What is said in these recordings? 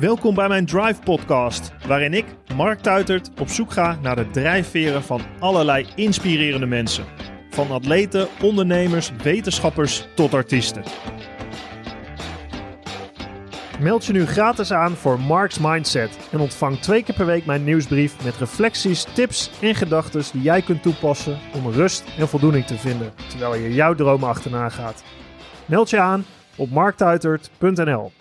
Welkom bij mijn Drive Podcast, waarin ik, Mark Tuitert, op zoek ga naar de drijfveren van allerlei inspirerende mensen. Van atleten, ondernemers, wetenschappers tot artiesten. Meld je nu gratis aan voor Mark's Mindset en ontvang twee keer per week mijn nieuwsbrief met reflecties, tips en gedachten die jij kunt toepassen om rust en voldoening te vinden terwijl je jouw dromen achterna gaat. Meld je aan op marktuitert.nl.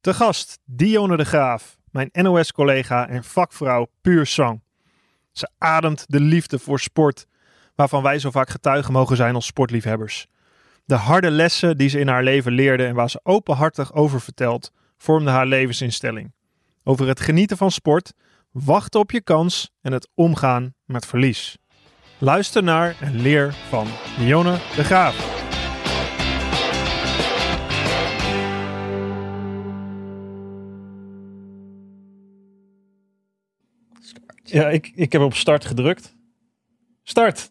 Te gast Dionne de Graaf, mijn NOS-collega en vakvrouw puur sang. Ze ademt de liefde voor sport, waarvan wij zo vaak getuigen mogen zijn als sportliefhebbers. De harde lessen die ze in haar leven leerde en waar ze openhartig over vertelt, vormden haar levensinstelling. Over het genieten van sport, wachten op je kans en het omgaan met verlies. Luister naar en leer van Dionne de Graaf. Ja, ik, ik heb op start gedrukt. Start.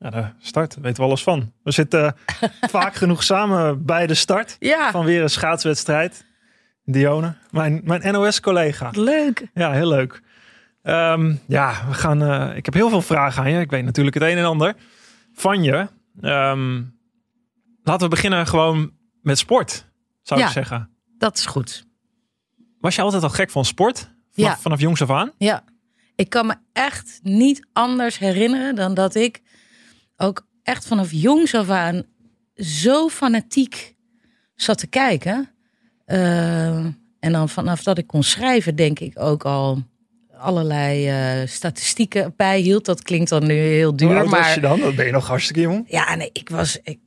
Ja, de start, daar weten we alles van. We zitten vaak genoeg samen bij de start Ja, van weer een schaatswedstrijd. Dione, mijn, mijn NOS-collega. leuk. Ja, heel leuk. Ehm, ja, we gaan. eh, ik heb heel veel vragen aan je. Ik weet natuurlijk het een en ander van je. Ehm, laten we beginnen gewoon met sport, zou Ja. ik zeggen. Dat is goed. Was je altijd al gek van sport? Vanaf, Ja. vanaf jongs af aan? Ja, ik kan me echt niet anders herinneren dan dat ik ook echt vanaf jongs af aan zo fanatiek zat te kijken. Eh, en dan vanaf dat ik kon schrijven, denk ik ook al allerlei eh, statistieken bijhield. Dat klinkt dan nu heel Hoe duur, was maar je dan? Dan ben je nog hartstikke jong. Ja, nee, ik was. Ik,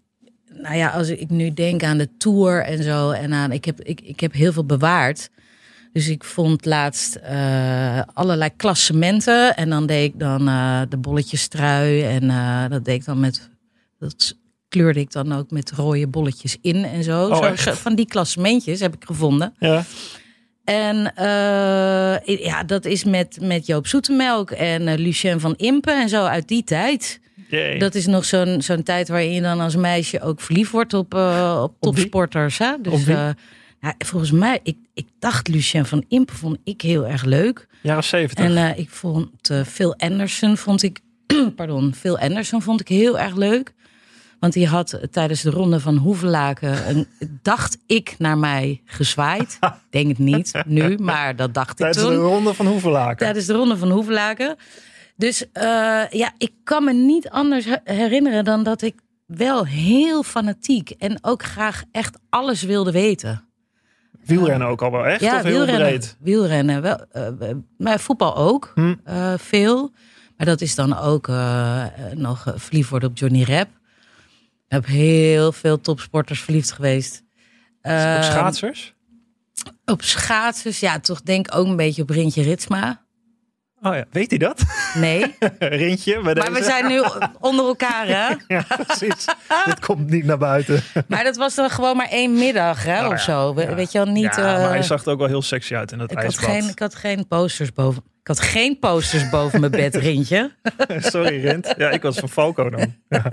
nou ja, als ik nu denk aan de tour en zo. En aan. Ik heb, ik, ik heb heel veel bewaard. Dus ik vond laatst eh, allerlei klassementen. En dan deed ik dan eh, de bolletjes trui. En eh, dat deed ik dan met. Dat kleurde ik dan ook met rode bolletjes in en zo. Oh, zo van die klassementjes heb ik gevonden. Ja. En ja, dat is met, met Joop Zoetemelk en Lucien van Impen en zo uit die tijd. Jee. Dat is nog zo'n zo'n tijd waarin je dan als meisje ook verliefd wordt op, op topsporters. Hè? Dus Op volgens mij, ik, ik dacht Lucien van Impe vond ik heel erg leuk. Jaren zeventig. En eh, ik vond eh, Phil Anderson vond ik, pardon, Phil Anderson vond ik heel erg leuk. Want die had eh, tijdens de ronde van Hoevelaken, een, dacht ik, naar mij gezwaaid. Denk het niet nu, maar dat dacht ik Tijdens toen de ronde van Hoevelaken. tijdens de ronde van Hoevelaken. Dus ja, ik kan me niet anders he- herinneren dan dat ik wel heel fanatiek en ook graag echt alles wilde weten. Wielrennen ook al wel echt? ja, of heel wielrennen. breed? Wielrennen, wel, eh, maar voetbal ook, Hm. eh, veel. Maar dat is dan ook eh, nog verliefd worden op Johnny Rep. Ik heb heel veel topsporters verliefd geweest. Op Eh, schaatsers? op schaatsers, ja, toch denk ik ook een beetje op Rintje Ritsma. Oh ja, weet hij dat? Nee, Rintje maar we zijn nu onder elkaar, hè? Ja, precies. Dit komt niet naar buiten. Maar dat was dan gewoon maar één middag, hè, Oh, of ja. zo. We- Ja. Weet je wel, niet... ja, maar hij eh, zag er ook wel heel sexy uit in dat ik, had ijsbad. geen, ik had geen posters boven... Ik had geen posters boven mijn bed, Rintje. Sorry, Rint. Ja, ik was van Falco dan. Dat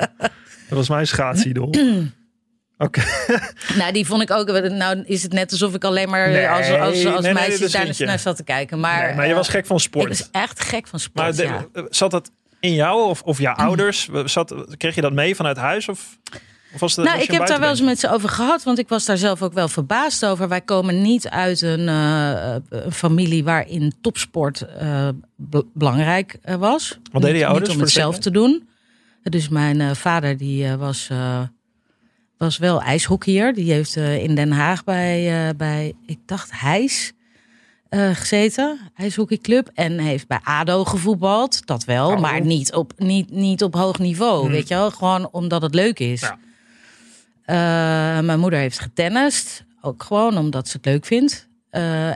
was mijn schaatsidol. Oké. Nou, die vond ik ook... Nou is het net alsof ik alleen maar Nee, als, als, als nee, meisje daar naar zat te kijken. Maar, maar je was eh, gek van Ik sport. was echt gek van maar sport, de- ja. zat dat in jou of, of jouw ouders? Zat, kreeg je dat mee vanuit huis? Of, of was het, Nou, ik heb daar wel eens met ze over gehad, want ik was daar zelf ook wel verbaasd over. Wij komen niet uit een, eh, familie waarin topsport eh, be- belangrijk eh, was. Wat deden je ouders Niet om het zelf te doen. Dus mijn eh, vader die eh, was, eh, was wel ijshockeyer. Die heeft eh, in Den Haag bij, eh, bij ik dacht, Heijs eh, gezeten. IJshockeyclub. En heeft bij ADO gevoetbald. Dat wel, Oh. maar niet op, niet, niet op hoog niveau. Hmm. Weet je wel? Gewoon omdat het leuk is. Ja. Mijn moeder heeft getennist. Ook gewoon omdat ze het leuk vindt.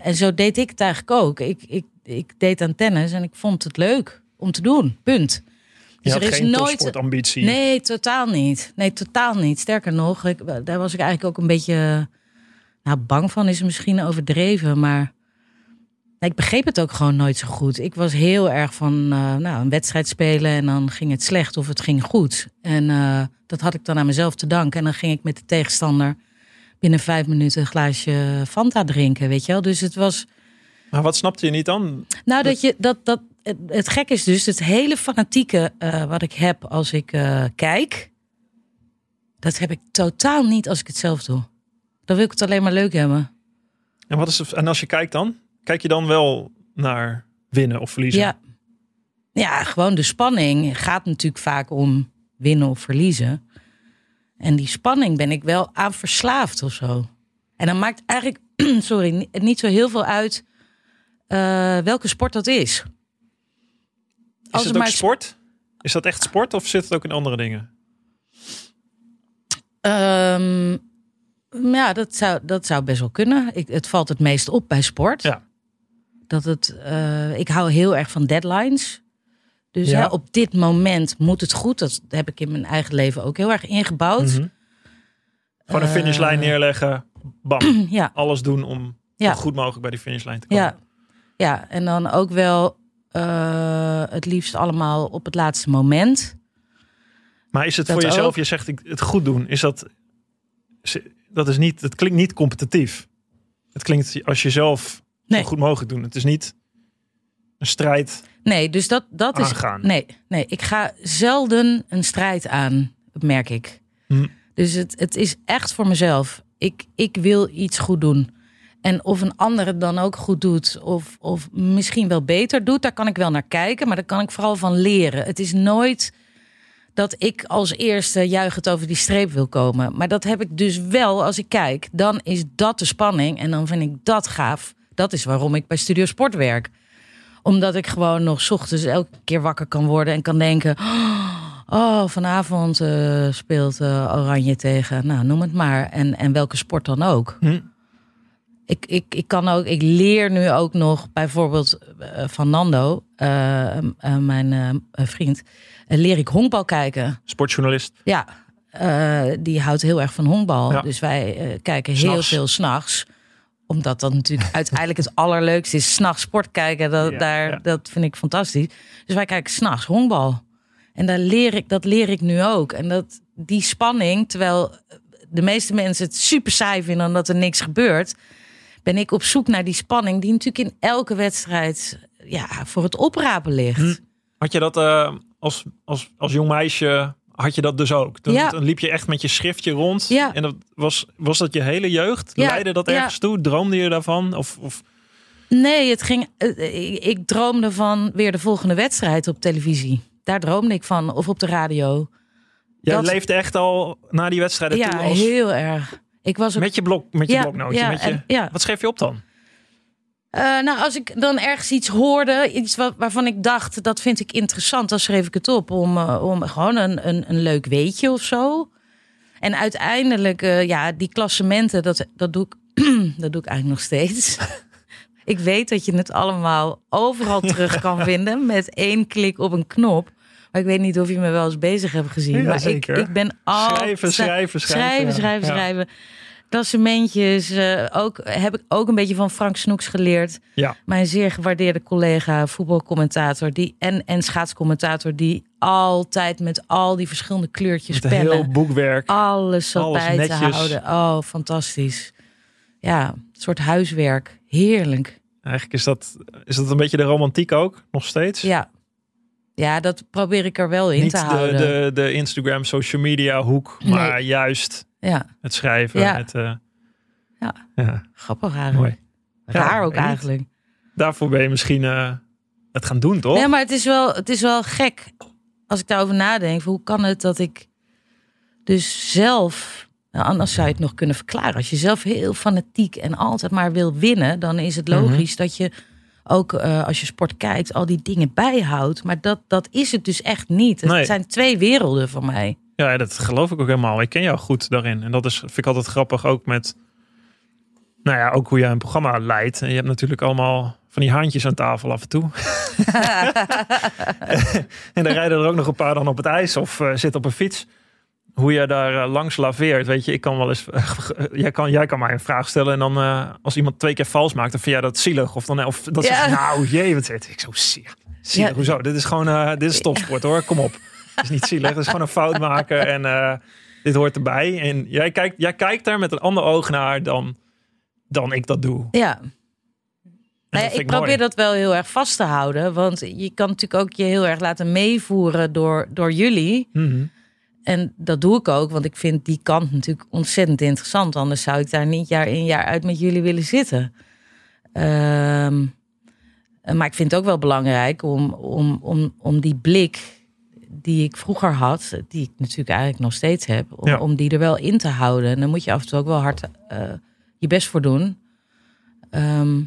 En zo deed ik het eigenlijk ook. Ik, ik, ik deed aan tennis en ik vond het leuk om te doen. Punt. Je Dus had er is geen nooit. topsportambitie. Nee, totaal niet. Nee, totaal niet. Sterker nog, ik, daar was ik eigenlijk ook een beetje. Nou, bang van is misschien overdreven, maar. Ik begreep het ook gewoon nooit zo goed. Ik was heel erg van eh, nou, een wedstrijd spelen en dan ging het slecht of het ging goed. En eh, dat had ik dan aan mezelf te danken. En dan ging ik met de tegenstander binnen vijf minuten een glaasje Fanta drinken, weet je wel. Dus het was, Maar wat snapte je niet dan? nou dat je, dat, dat, het, het gek is dus, het hele fanatieke eh, wat ik heb als ik eh, kijk, dat heb ik totaal niet als ik het zelf doe. Dan wil ik het alleen maar leuk hebben. En, wat is het, en als je kijkt dan? Kijk je dan wel naar winnen of verliezen? Ja. ja, gewoon de spanning gaat natuurlijk vaak om winnen of verliezen. En die spanning ben ik wel aan verslaafd of zo. En dan maakt eigenlijk, sorry, ni- niet zo heel veel uit eh, welke sport dat is. Is Als het ook maar- sport? Is dat echt sport of zit het ook in andere dingen? Ehm, ja, dat zou, dat zou best wel kunnen. Ik, het valt het meest op bij sport. Ja. Dat het, eh, ik hou heel erg van deadlines. Dus Ja. hè, op dit moment moet het goed. Dat heb ik in mijn eigen leven ook heel erg ingebouwd. Mhm. Gewoon een Eh, finishlijn neerleggen. Bam. Ja, Alles doen om Ja. zo goed mogelijk bij die finishlijn te komen. ja, ja, en dan ook wel eh, het liefst allemaal op het laatste moment. Maar is het Dat voor jezelf, ook. je zegt ik- het goed doen, is dat, dat is niet, het klinkt niet competitief. Het klinkt als je zelf Nee. zo goed mogelijk doen. Het is niet een strijd. Nee, dus dat, dat is. Nee, nee, ik ga zelden een strijd aan, merk ik. Hm. Dus het, het is echt voor mezelf. Ik, ik wil iets goed doen. En of een ander het dan ook goed doet, of, of misschien wel beter doet, daar kan ik wel naar kijken. Maar daar kan ik vooral van leren. Het is nooit dat ik als eerste juichend over die streep wil komen. Maar dat heb ik dus wel als ik kijk. Dan is dat de spanning en dan vind ik dat gaaf. Dat is waarom ik bij Studio Sport werk omdat ik gewoon nog ochtends elke keer wakker kan worden en kan denken: Oh, vanavond eh, speelt eh, Oranje tegen, nou noem het maar. En, en welke sport dan ook. Hm. Ik, ik, ik kan ook, ik leer nu ook nog bijvoorbeeld eh, van Nando, eh, eh, mijn vriend, leer ik honkbal kijken. Sportjournalist. Ja, die houdt heel erg van honkbal. Ja. Dus wij kijken heel S'nachts. veel s'nachts. Omdat dat natuurlijk uiteindelijk het allerleukste is. S'nachts sport kijken, dat, Ja, daar, ja. dat vind ik fantastisch. Dus wij kijken s'nachts honkbal. En daar leer ik, dat leer ik nu ook. En dat, die spanning, terwijl de meeste mensen het super saai vinden omdat er niks gebeurt, ben ik op zoek naar die spanning die natuurlijk in elke wedstrijd ja, voor het oprapen ligt. Hm. Had je dat eh, als, als, als jong meisje, had je dat dus ook? Dan, Ja. dan liep je echt met je schriftje rond. Ja. En dat was, was dat je hele jeugd? Ja, Leidde dat ergens toe? Droomde je daarvan? Of, of Nee, het ging. eh, Ik, droomde van weer de volgende wedstrijd op televisie. Daar droomde ik van. Of op de radio. jij Dat- leefde echt al na die wedstrijden Ja, toe als, heel erg. Ik was ook. met je, blok, met je Ja, bloknootje? ja, met je, en- ja. Wat schreef je op dan? Eh, nou, als ik dan ergens iets hoorde, iets wat, waarvan ik dacht dat vind ik interessant, dan schreef ik het op om, eh, om gewoon een, een, een leuk weetje of zo. En uiteindelijk, eh, ja, die klassementen, dat, dat, doe ik, dat doe ik eigenlijk nog steeds. ik weet dat je het allemaal overal terug kan vinden met één klik op een knop. Maar ik weet niet of je me wel eens bezig hebt gezien. Ja, maar ik, zeker. ik ben altijd... Schrijven, schrijven, schrijven. Schrijven, schrijven, Ja. schrijven. Klassementjes, eh, ook, heb ik ook een beetje van Frank Snoeks geleerd. Ja. Mijn zeer gewaardeerde collega, voetbalcommentator die, en, en schaatscommentator... die altijd met al die verschillende kleurtjes Met pennen... heel boekwerk. alles zat alles bij netjes. te houden. Oh, fantastisch. Ja, een soort huiswerk. Heerlijk. Eigenlijk is dat, is dat een beetje de romantiek ook, nog steeds. Ja. Ja, dat probeer ik er wel in Niet te de, houden. de, de Instagram, social media hoek, maar Nee. juist Ja, het schrijven. Ja. Het, eh, Ja. ja. grappig eigenlijk. Mooi. Raar ook eigenlijk. Daarvoor ben je misschien eh, het gaan doen, toch? Ja, maar het is, wel, het is wel gek als ik daarover nadenk. Hoe kan het dat ik dus zelf... Nou, anders zou je het nog kunnen verklaren. Als je zelf heel fanatiek en altijd maar wil winnen... dan is het Mhm. logisch dat je ook eh, als je sport kijkt... al die dingen bijhoudt. Maar dat, dat is het dus echt niet. Het Nee. zijn twee werelden voor mij. Ja, dat geloof ik ook helemaal. Ik ken jou goed daarin. En dat is, vind ik altijd grappig ook met... Nou ja, ook hoe jij een programma leidt. En je hebt natuurlijk allemaal van die haantjes aan tafel af en toe. en dan rijden er ook nog een paar dan op het ijs of eh zitten op een fiets. Hoe jij daar eh, langs laveert. Weet je, ik kan wel eens... jij, kan, jij kan mij een vraag stellen en dan eh, als iemand twee keer vals maakt, dan vind jij dat zielig. Of, dan, of dat Ja. je, nou jee, wat zit ik zo zielig. Zielig, Ja. hoezo? Dit is gewoon, eh, dit is topsport hoor, kom op. Het is niet zielig, het is gewoon een fout maken. En, eh, Dit hoort erbij. En jij kijkt, jij kijkt daar met een ander oog naar dan, dan ik dat doe. Ja. Nou ja, ik probeer mooi. dat wel heel erg vast te houden. Want je kan natuurlijk ook je heel erg laten meevoeren door, door jullie. Mhm. En dat doe ik ook, want ik vind die kant natuurlijk ontzettend interessant. Anders zou ik daar niet jaar in jaar uit met jullie willen zitten. Ehm, maar ik vind het ook wel belangrijk om, om, om, om die blik die ik vroeger had, die ik natuurlijk eigenlijk nog steeds heb, om, Ja. om die er wel in te houden. En dan moet je af en toe ook wel hard eh, je best voor doen. Ehm,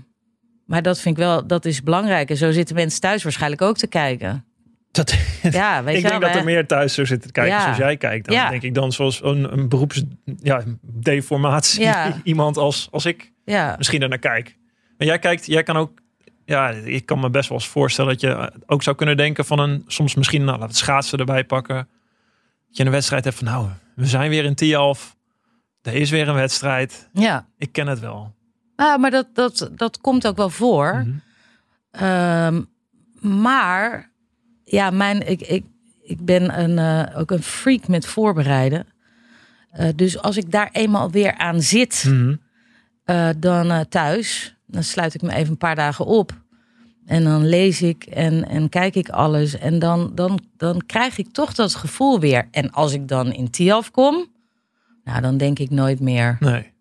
maar dat vind ik wel, dat is belangrijk. En zo zitten mensen thuis waarschijnlijk ook te kijken. Dat, Ja, weet ik je wel. denk dat hè? er meer thuis zo zitten te kijken Ja. zoals jij kijkt. Dan Ja. denk ik dan zoals een, een beroeps ja. Iemand als, als ik Ja, misschien er naar kijk. Maar jij kijkt, jij kan ook. Ja, ik kan me best wel eens voorstellen dat je ook zou kunnen denken van een soms misschien, nou, laten we het schaatsen erbij pakken. Dat je een wedstrijd hebt van, nou, we zijn weer in Tialf. Er is weer een wedstrijd. ja. Ik ken het wel. Ah, maar dat, dat, dat komt ook wel voor. Mhm. Ehm, maar ja, mijn, ik, ik, ik ben een, eh, ook een freak met voorbereiden. Eh, dus als ik daar eenmaal weer aan zit, Mhm. eh, dan thuis, dan sluit ik me even een paar dagen op. En dan lees ik en, en kijk ik alles. En dan, dan, dan krijg ik toch dat gevoel weer. En als ik dan in Tialf kom, nou, dan denk ik nooit meer, Nee.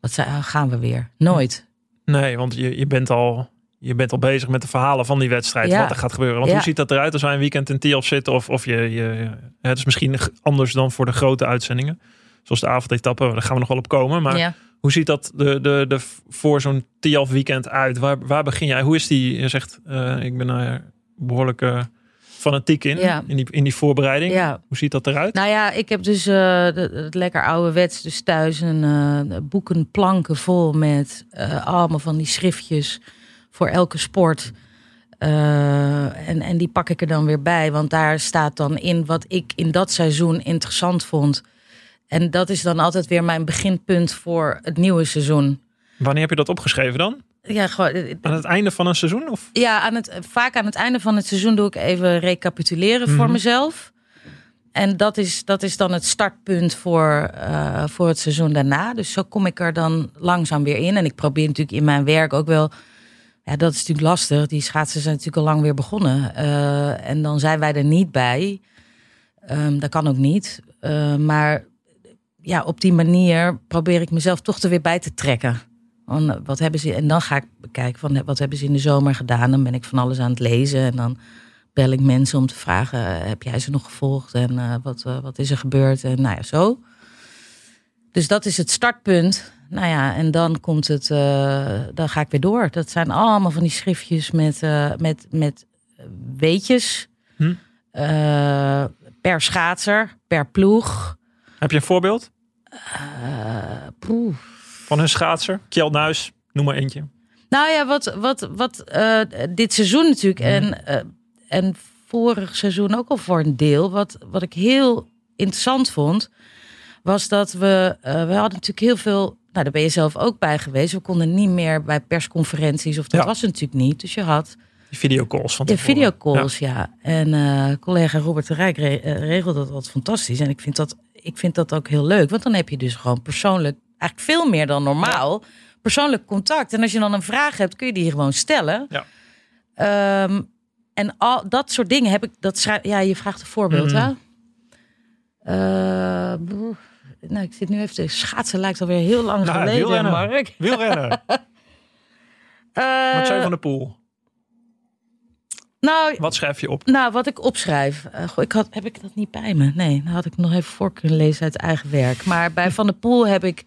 wat ah, gaan we weer? Nooit. Nee, want je, je, bent al, je bent al bezig met de verhalen van die wedstrijd. Ja. Wat er gaat gebeuren. Want Ja. hoe ziet dat eruit als wij een weekend in Tialf zitten? Of, of je, je, het is misschien anders dan voor de grote uitzendingen. Zoals de avondetappe, daar gaan we nog wel op komen. Maar ja. Hoe ziet dat de, de, de, voor zo'n Tialf weekend uit? Waar, waar begin jij? Hoe is die? Je zegt, eh, ik ben daar behoorlijk eh, fanatiek in, Ja. in, die, in die voorbereiding. Ja. Hoe ziet dat eruit? Nou ja, ik heb dus eh, het lekker ouderwets dus thuis een eh, boeken planken vol met eh, allemaal van die schriftjes voor elke sport. Eh, en, en die pak ik er dan weer bij, want daar staat dan in wat ik in dat seizoen interessant vond. En dat is dan altijd weer mijn beginpunt voor het nieuwe seizoen. Wanneer heb je dat opgeschreven dan? Ja, gewoon, eh, Aan het einde van een seizoen? Of? ja, aan het, vaak aan het einde van het seizoen doe ik even recapituleren voor Mhm. mezelf. En dat is, dat is dan het startpunt voor, eh, voor het seizoen daarna. Dus zo kom ik er dan langzaam weer in. En ik probeer natuurlijk in mijn werk ook wel. Ja, dat is natuurlijk lastig. Die schaatsen zijn natuurlijk al lang weer begonnen. Eh, en dan zijn wij er niet bij. Ehm, dat kan ook niet. Eh, maar ja, op die manier probeer ik mezelf toch er weer bij te trekken. Van, eh, wat hebben ze, en dan ga ik bekijken van wat hebben ze in de zomer gedaan. Dan ben ik van alles aan het lezen. En dan bel ik mensen om te vragen: heb jij ze nog gevolgd? En wat, wat is er gebeurd? En nou ja, zo. Dus dat is het startpunt. Nou ja, en dan komt het, eh, dan ga ik weer door. Dat zijn allemaal van die schriftjes met, eh, met, met weetjes. Hm. Eh, per schaatser, per ploeg. Heb je een voorbeeld van een schaatser? Kjeld Nuis, noem maar eentje. Nou ja, wat, wat, wat dit seizoen natuurlijk en, eh, en vorig seizoen ook al voor een deel. Wat, wat ik heel interessant vond, was dat we, we hadden natuurlijk heel veel. Nou, daar ben je zelf ook bij geweest. We konden niet meer bij persconferenties, of dat Ja. was het natuurlijk niet. Dus je had Die videocalls van de videocalls, ja. En eh, collega Robert de Rijk re- eh, regelde dat wat fantastisch. En ik vind, dat, ik vind dat ook heel leuk. Want dan heb je dus gewoon persoonlijk, eigenlijk veel meer dan normaal, persoonlijk contact. En als je dan een vraag hebt, kun je die gewoon stellen. Ja. Ehm, en al dat soort dingen heb ik, dat schrijf, ja, je vraagt een voorbeeld, hè? Eh, nou, ik zit nu even te schaatsen, lijkt alweer heel lang Nou, geleden, wielrennen. Mark. Wielrennen. Eh, Mathieu van der Poel. nou, Wat schrijf je op? Nou, wat ik opschrijf. eh, goh, ik had, heb ik dat niet bij me? Nee, dan had ik nog even voor kunnen lezen uit eigen werk. Maar bij Van der Poel heb ik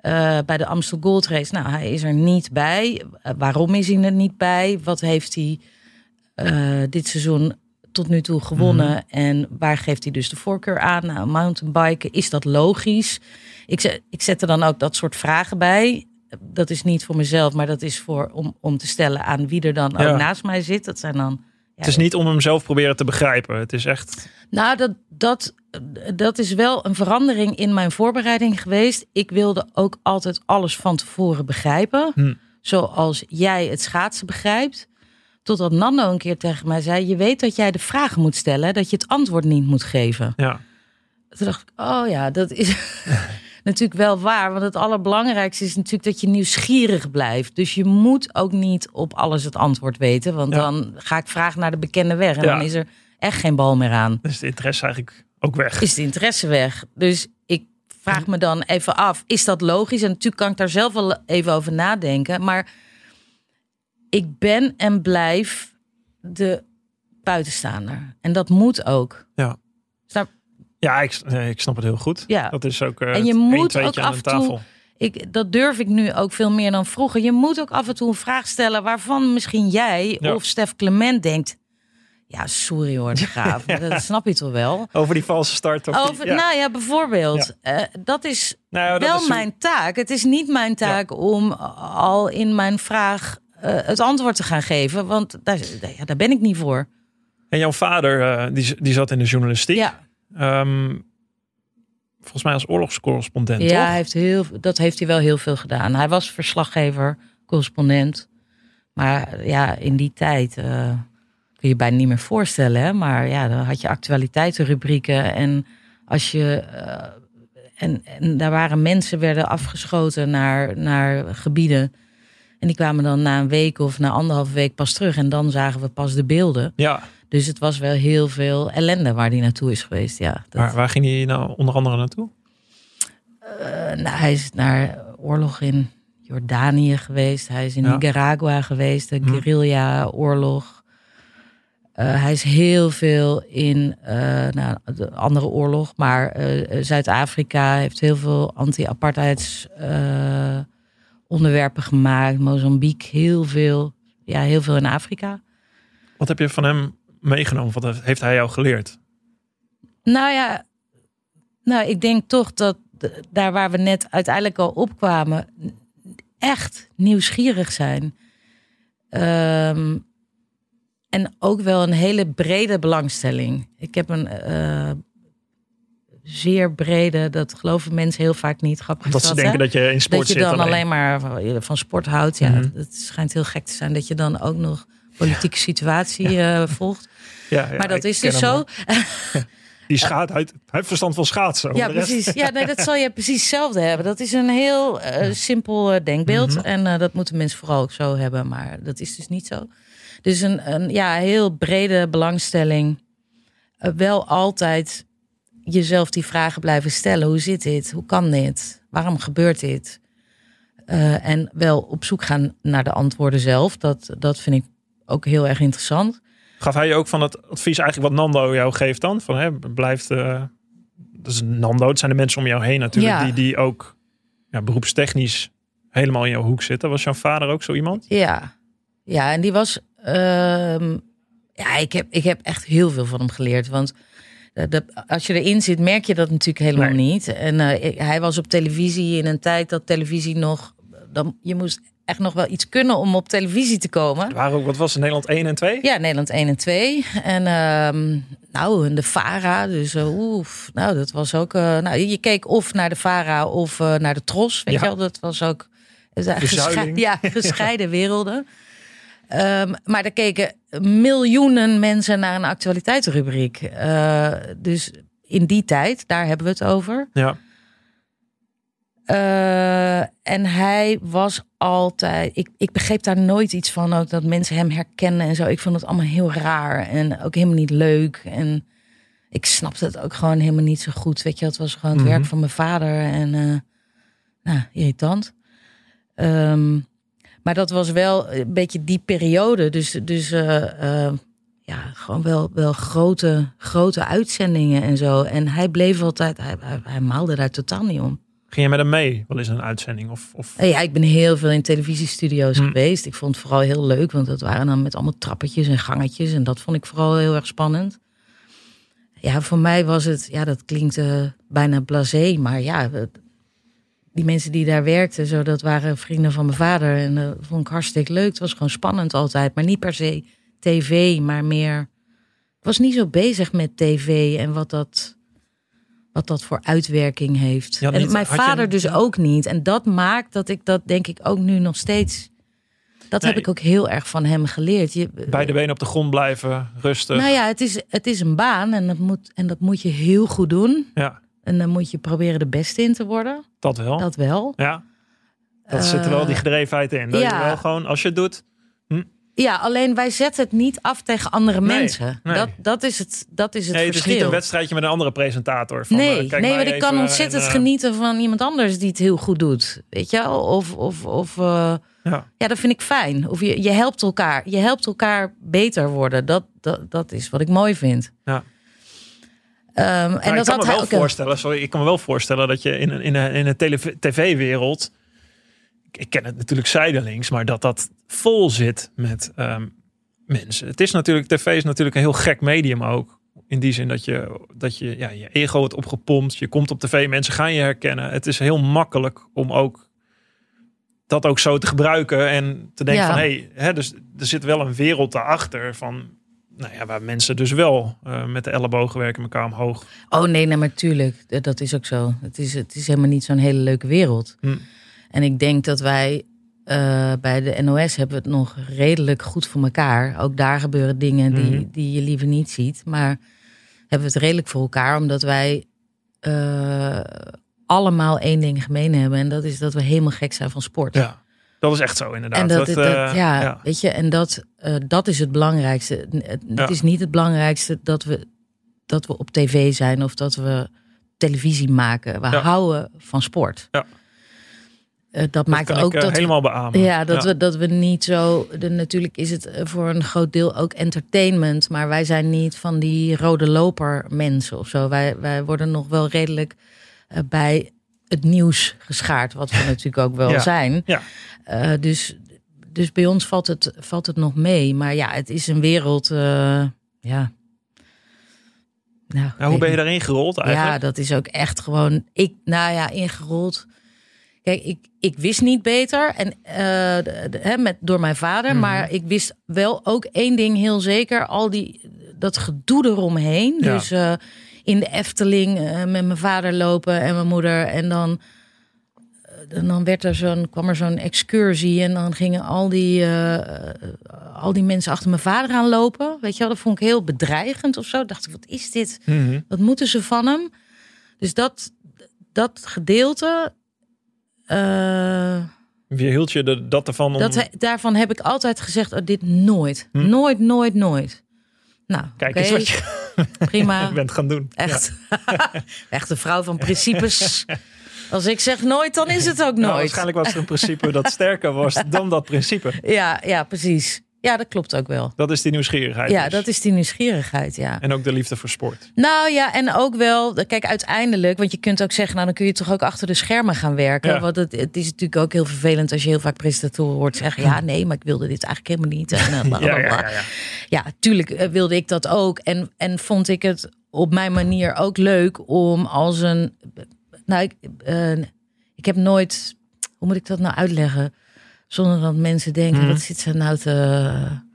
eh, bij de Amstel Gold Race. Nou, hij is er niet bij. Waarom is hij er niet bij? Wat heeft hij dit seizoen tot nu toe gewonnen? En waar geeft hij dus de voorkeur aan? Nou, mountainbiken, is dat logisch? Ik, zet, ik zet er dan ook dat soort vragen bij. Dat is niet voor mezelf, maar dat is voor om, om te stellen aan wie er dan Ja. ook naast mij zit. Dat zijn dan Het is niet om hem zelf proberen te begrijpen. Het is echt... Nou, dat, dat, dat is wel een verandering in mijn voorbereiding geweest. Ik wilde ook altijd alles van tevoren begrijpen. Hm. Zoals jij het schaatsen begrijpt. Totdat Nando een keer tegen mij zei: Je weet dat jij de vragen moet stellen, dat je het antwoord niet moet geven. Ja. toen dacht ik, oh ja, dat is natuurlijk wel waar. Want het allerbelangrijkste is natuurlijk dat je nieuwsgierig blijft. Dus je moet ook niet op alles het antwoord weten. Want Ja. dan ga ik vragen naar de bekende weg. En Ja. dan is er echt geen bal meer aan. Dus de interesse eigenlijk ook weg. Is de interesse weg. Dus ik vraag me dan even af, is dat logisch? En natuurlijk kan ik daar zelf wel even over nadenken. Maar ik ben en blijf de buitenstaander. En dat moet ook. Ja. Snap- Ja, ik, ik snap het heel goed. Ja. Dat is ook eh En je moet ook af en toe-. Ik, dat durf ik nu ook veel meer dan vroeger. Je moet ook af en toe een vraag stellen waarvan misschien jij Ja. of Stef Clement denkt. Ja, sorry hoor, de graaf. Dat snap je toch wel? Over die valse start. Of die- Over, ja. Nou ja, bijvoorbeeld. Eh, dat is Nou dat wel is- mijn taak. Het is niet mijn taak om al in mijn vraag het antwoord te gaan geven. Want daar, daar ben ik niet voor. En jouw vader, eh, die, die zat in de journalistiek. Ja, Ehm, volgens mij als oorlogscorrespondent, ja toch? hij heeft heel, dat heeft hij wel heel veel gedaan. Hij was verslaggever, correspondent. Maar ja, in die tijd eh, kun je bijna niet meer voorstellen. Hè? Maar ja, dan had je actualiteitenrubrieken. En als je. eh, en, en daar waren mensen werden afgeschoten naar, naar gebieden. En die kwamen dan na een week of na anderhalve week pas terug. En dan zagen we pas de beelden. Ja, Dus het was wel heel veel ellende waar die naartoe is geweest. Ja, dat, waar, waar ging hij nou onder andere naartoe? Eh, nou, hij is naar oorlog in Jordanië geweest. Hij is in Ja. Nicaragua geweest, de Hm. guerrilla-oorlog. Eh, hij is heel veel in eh, nou, de andere oorlog, maar Zuid-Afrika heeft heel veel anti-apartheids onderwerpen gemaakt. Mozambique, heel veel. Ja, heel veel in Afrika. Wat heb je van hem meegenomen? Wat heeft- hij jou geleerd? Nou ja, nou, ik denk toch dat daar waar we net uiteindelijk al opkwamen, echt nieuwsgierig zijn. Ehm, en ook wel een hele brede belangstelling. Ik heb een eh, zeer brede, dat geloven mensen heel vaak niet. Grappig Dat ze dat, denken hè? dat je in sport dat je zit dan alleen. alleen maar van, van sport houdt. Ja, Mhm. het schijnt heel gek te zijn dat je dan ook nog politieke situatie eh, volgt. Ja, ja, maar dat is dus zo. Die schaat, hij, heeft verstand van schaatsen. Ja, precies. Ja, nee, dat zal je precies hetzelfde hebben. Dat is een heel eh, simpel eh, denkbeeld. Mhm. En dat moeten mensen vooral ook zo hebben. Maar dat is dus niet zo. Dus een, een ja, heel brede belangstelling. Wel altijd jezelf die vragen blijven stellen. Hoe zit dit? Hoe kan dit? Waarom gebeurt dit? Eh, en wel op zoek gaan naar de antwoorden zelf. Dat, dat vind ik ook heel erg interessant. Gaf hij je ook van het advies eigenlijk wat Nando jou geeft dan? Van, hè, blijft, eh dat is Nando, het zijn de mensen om jou heen natuurlijk. Ja. Die, die ook ja, beroepstechnisch helemaal in jouw hoek zitten. Was jouw vader ook zo iemand? Ja, ja en die was. ehm, ja, ik heb, ik heb echt heel veel van hem geleerd. Want de, de- als je erin zit, merk je dat natuurlijk helemaal Nee. niet. En eh, hij was op televisie in een tijd dat televisie nog. Dan, je moest echt nog wel iets kunnen om op televisie te komen. Er waren ook, wat was het, Nederland 1 en 2? Ja, Nederland 1 en 2. En ehm, nou, en de Vara. Dus uh, oef, nou, dat was ook... uh, nou, je keek of naar de Vara of uh, naar de Tros. Weet Ja. je wel, dat was ook... Gesche ja, gescheiden werelden. Um, maar er keken miljoenen mensen naar een actualiteitsrubriek. Uh, dus in die tijd, daar hebben we het over. Ja. Uh, en hij was altijd. Ik, ik begreep daar nooit iets van. Ook dat mensen hem herkennen en zo. Ik vond het allemaal heel raar. En ook helemaal niet leuk. En ik snapte het ook gewoon helemaal niet zo goed. Weet je, het was gewoon het Mhm. werk van mijn vader. En uh, nou, irritant. Um, maar dat was wel een beetje die periode. Dus, dus uh, uh, ja, gewoon wel, wel grote, grote uitzendingen en zo. En hij bleef altijd. Hij, hij, hij maalde daar totaal niet om. Ging je met hem mee? Wel eens een uitzending? Of, of... Ja, ik ben heel veel in televisiestudio's Hm. geweest. Ik vond het vooral heel leuk, want dat waren dan met allemaal trappetjes en gangetjes. En dat vond ik vooral heel erg spannend. Ja, voor mij was het, ja, dat klinkt uh, bijna blasé, maar ja, die mensen die daar werkten, zo, dat waren vrienden van mijn vader. En dat vond ik hartstikke leuk. Het was gewoon spannend altijd, maar niet per se tv, maar meer. Ik was niet zo bezig met tv en wat dat wat dat voor uitwerking heeft. Ja, en mijn je vader dus ook niet. En dat maakt dat ik dat denk ik ook nu nog steeds Dat Nee. heb ik ook heel erg van hem geleerd. Je, Beide benen op de grond blijven, rustig. nou ja, het is, het is een baan en dat, moet, en dat moet je heel goed doen. Ja, En dan moet je proberen de beste in te worden. dat wel. Dat wel. Ja. Dat zit er wel die Eh, gedrevenheid in. Dat ja. je wel gewoon, als je het doet. Ja, alleen wij zetten het niet af tegen andere Nee, mensen. nee. Dat, dat is het, dat is het Nee, het is verschil. niet een wedstrijdje met een andere presentator. Van, nee, kijk nee, want ik kan ontzettend en, eh, genieten van iemand anders die het heel goed doet. Weet je wel? Of, of, of Ja. ja, dat vind ik fijn. Of je, je helpt elkaar. Je helpt elkaar beter worden. Dat, dat, dat is wat ik mooi vind. Ja. Ehm, en Maar dat ik kan had me wel voorstellen, sorry, ik kan me wel voorstellen dat je in een, in een, in een tv-wereld, ik, ik ken het natuurlijk zijdelings, maar dat dat vol zit met ehm, mensen. Het is natuurlijk, tv is natuurlijk een heel gek medium ook. In die zin dat je, dat je ja, je ego wordt opgepompt. Je komt op tv, mensen gaan je herkennen. Het is heel makkelijk om ook dat ook zo te gebruiken. En te denken Ja. van, hé, hè, dus er zit wel een wereld daarachter van... Nou ja, waar mensen dus wel eh, met de ellebogen werken elkaar omhoog. Oh nee, nee, maar tuurlijk. Dat- is ook zo. Het is, het is helemaal niet zo'n hele leuke wereld. Hm. En ik denk dat wij eh, bij de NOS hebben we het nog redelijk goed voor elkaar. Ook daar gebeuren dingen die, Mhm. die je liever niet ziet. Maar hebben we het redelijk voor elkaar, omdat wij eh, allemaal één ding gemeen hebben. En dat is dat we helemaal gek zijn van sport. Ja, dat is echt zo inderdaad. En dat, dat, eh, ja, weet je, en dat, eh, dat is het belangrijkste. Het, Ja. is niet het belangrijkste dat we, dat we op tv zijn of dat we televisie maken. We Ja. houden van sport. Ja. Eh, dat, dat maakt ook ik dat, helemaal beamen. ja, dat, We, dat we niet zo. De, natuurlijk is het voor een groot deel ook entertainment. Maar wij zijn niet van die rode loper mensen of zo. Wij, wij worden nog wel redelijk bij het nieuws geschaard. Wat we natuurlijk ook wel Ja. zijn. Ja. Eh, dus, dus bij ons valt het, valt het nog mee. Maar ja, het is een wereld. eh, ja. Nou, Ja, hoe ben je daarin gerold ja, eigenlijk? dat is ook echt gewoon. Ik, nou ja, ingerold. Kijk, ik, ik wist niet beter. En eh, de- met, door mijn vader. Mhm. Maar ik wist wel ook één ding heel zeker. Al die dat gedoe eromheen. Ja. Dus in de Efteling eh, met mijn vader lopen en mijn moeder. En dan. eh, En dan werd er zo'n, kwam er zo'n excursie en dan gingen al die, eh, eh, al die mensen achter mijn vader aan lopen. Weet je wel, dat vond ik heel bedreigend of zo. Dacht ik, wat is dit? Mhm. Wat moeten ze van hem? Dus dat, dat gedeelte. eh, Wie hield je de, dat ervan om... dat, daarvan heb ik altijd gezegd: oh, dit nooit. Hm. Nooit, nooit, nooit. Nou, Kijk eens wat je prima. bent gaan doen. Echt. Echt een vrouw van principes. Als ik zeg nooit, dan is het ook. Nou, nooit. waarschijnlijk was er een principe dat sterker was dan dat principe. Ja, ja, precies. Ja, dat klopt ook wel. Dat is die nieuwsgierigheid. Ja, dus. dat is die nieuwsgierigheid, ja. En ook de liefde voor sport. Nou ja, en ook wel, kijk, uiteindelijk, want je kunt ook zeggen, nou dan kun je toch ook achter de schermen gaan werken. Ja. Want het, het is natuurlijk ook heel vervelend als je heel vaak presentatoren hoort zeggen, ja, nee, maar ik wilde dit eigenlijk helemaal niet. En, eh, bla, bla, Ja, bla. ja, ja, tuurlijk eh, wilde ik dat ook. En, en vond ik het op mijn manier ook leuk om als een. Nou, ik, eh, ik heb nooit. Hoe moet ik dat nou uitleggen? Zonder dat mensen denken, Mhm. wat zit ze nou te.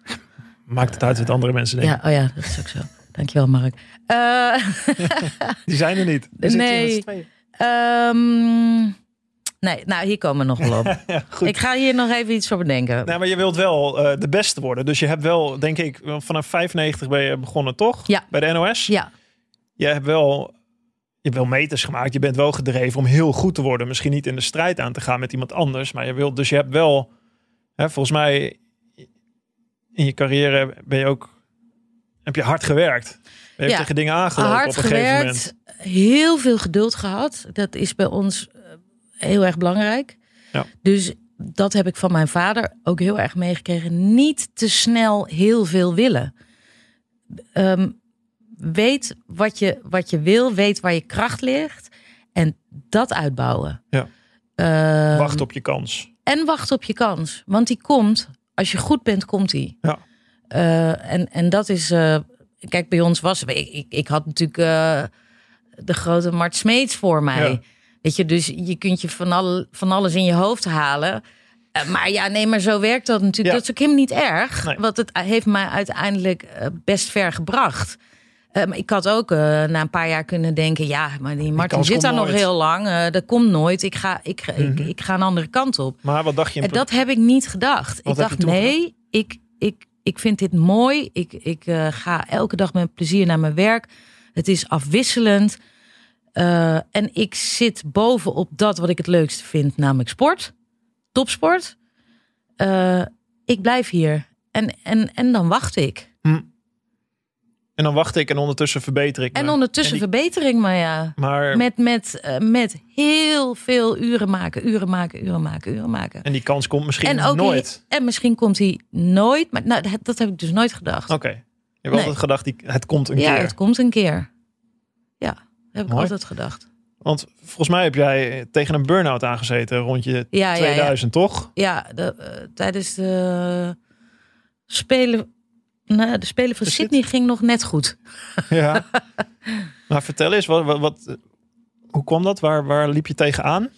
Maakt het uit wat andere mensen denken. Ja, oh ja, dat is ook zo. Dankjewel, Mark. Eh, Die zijn er niet. Nee. ehm, nee, nou, hier komen we nog wel op. Ja, ik ga hier nog even iets voor bedenken. Nou, maar je wilt wel eh, de beste worden. Dus je hebt wel, denk ik, vanaf 95 ben je begonnen, toch? Ja. Bij de NOS. Ja, Je hebt wel, je hebt wel meters gemaakt. Je bent wel gedreven om heel goed te worden. Misschien niet in de strijd aan te gaan met iemand anders. Maar je wilt, dus je hebt wel, hè, volgens mij, in je carrière ben je ook, heb je hard gewerkt. Je Ja, tegen dingen aangelopen hard op een gegeven moment. gewerkt, heel veel geduld gehad. Dat is bij ons eh, heel erg belangrijk. Ja. Dus dat heb ik van mijn vader ook heel erg meegekregen. Niet te snel heel veel willen. Ehm, weet wat je, wat je wil, weet waar je kracht ligt en dat uitbouwen. Ja. Ehm, Wacht op je kans. en wacht op je kans. Want die komt. Als je goed bent, komt die. Ja. Eh, en, en dat is. eh, kijk, bij ons was. Ik, ik, ik had natuurlijk eh, de grote Mart Smeets voor mij. Ja. Weet je, dus je kunt je van, al, van alles in je hoofd halen. Maar ja, nee, maar zo werkt dat natuurlijk. Ja. Dat is ook helemaal niet erg. Nee. Want het heeft mij uiteindelijk best ver gebracht. Eh, maar ik had ook eh, na een paar jaar kunnen denken: ja, maar die Martin zit daar nog heel lang. eh, dat komt nooit. Ik ga, ik, ik, Mhm. ik ga een andere kant op. Maar wat dacht je? En dat heb ik niet gedacht. Wat ik dacht: nee, ik, ik, ik vind dit mooi. Ik, ik ga elke dag met plezier naar mijn werk. Het is afwisselend. En ik zit bovenop dat wat ik het leukste vind, namelijk sport, topsport. Ik blijf hier. En, en, en dan wacht ik. En dan wacht ik en ondertussen verbeter ik. En ondertussen En die- verbeter ik me, ja. Maar Met, met, eh, met heel veel uren maken, uren maken, uren maken, uren maken. en die kans komt misschien En ook nooit. En misschien komt hij nooit. Maar nou, dat, dat heb ik dus nooit gedacht. Oké. Je hebt Nee. altijd gedacht, die, het komt een ja, keer. het komt een keer. Ja, dat heb ik altijd gedacht. Want volgens mij heb jij tegen een burn-out aangezeten rond je Ja, ja, ja. 2000, toch? Ja, de, eh, tijdens de Spelen, nou, de Spelen van Sydney ging nog net goed. Ja. maar vertel eens, wat, wat, wat- hoe kwam dat? Waar, waar liep je tegenaan?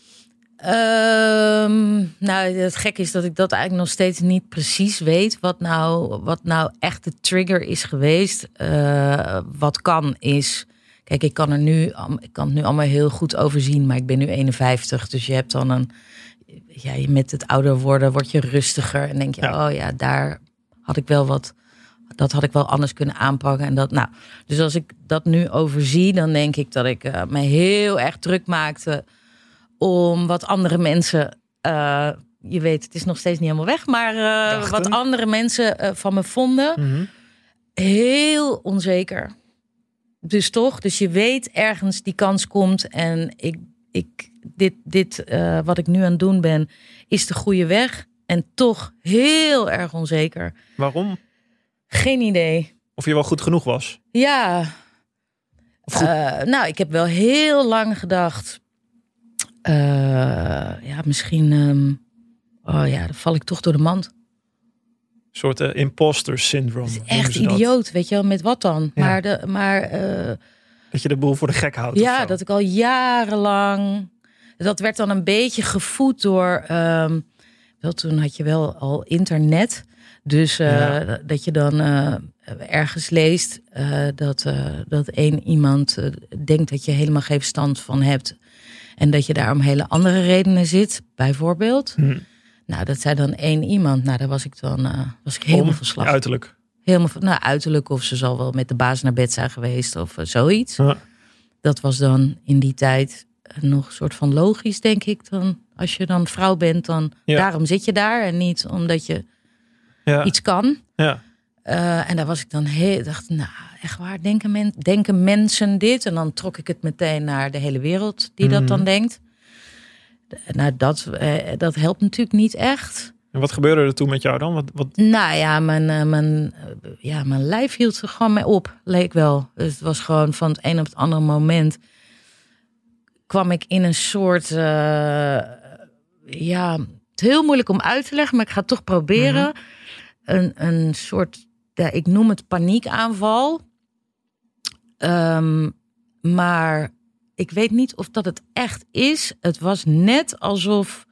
Ehm, nou, het gek is dat ik dat eigenlijk nog steeds niet precies weet. Wat nou, wat nou echt de trigger is geweest. Eh, wat kan is. Kijk, ik kan er nu, ik kan het nu allemaal heel goed overzien, maar ik ben nu 51, dus je hebt dan een. Ja, met het ouder worden word je rustiger en denk je, Ja. oh ja, daar had ik wel wat. Dat had ik wel anders kunnen aanpakken. En dat, nou, dus als ik dat nu overzie, dan denk ik dat ik eh, me heel erg druk maakte om wat andere mensen. eh, je weet, het is nog steeds niet helemaal weg, maar eh, wat andere mensen van me vonden. Mhm. Heel onzeker. Dus toch, dus je weet ergens die kans komt en ik, ik, dit, dit wat ik nu aan het doen ben, is de goede weg. En toch heel erg onzeker. Waarom? Geen idee. Of je wel goed genoeg was? Ja. Eh, nou, ik heb wel heel lang gedacht. eh, ja, misschien. ehm, oh ja, dan val ik toch door de mand. Een soort eh, imposter noemen echt dat. idioot, weet je wel, met wat dan? Ja. Maar, de, maar Dat je de boel voor de gek houdt. ja, dat ik al jarenlang. Dat werd dan een beetje gevoed door. ehm, wel, toen had je wel al internet. Dus eh, Ja. dat je dan eh, ergens leest eh, dat, dat één iemand denkt dat je helemaal geen verstand van hebt. En dat je daar om hele andere redenen zit, bijvoorbeeld. Hm. Nou, dat zei dan één iemand. Nou, daar was ik dan was ik helemaal Om, van slag. Uiterlijk. Helemaal van, nou, uiterlijk of ze zal wel met de baas naar bed zijn geweest of zoiets. Ja. Dat was dan in die tijd nog een soort van logisch, denk ik. Dan, als je dan vrouw bent, dan Ja. daarom zit je daar en niet omdat je Ja. iets kan. ja. Eh, en daar was ik dan heel, dacht, nou, echt waar, denken, men, denken mensen dit? En dan trok ik het meteen naar de hele wereld die dat Mhm. dan denkt. De- Nou, dat, eh, dat helpt natuurlijk niet echt. En wat gebeurde er toen met jou dan? Wat, wat, Nou ja, mijn, eh, mijn, eh, ja, mijn lijf hield er gewoon mee op, leek wel. Dus het was gewoon van het een op het andere moment kwam ik in een soort, eh, ja, het is heel moeilijk om uit te leggen, maar ik ga het toch proberen. Een, een soort, ja, ik noem het paniekaanval. Ehm, maar ik weet niet of dat het echt is. Het was net alsof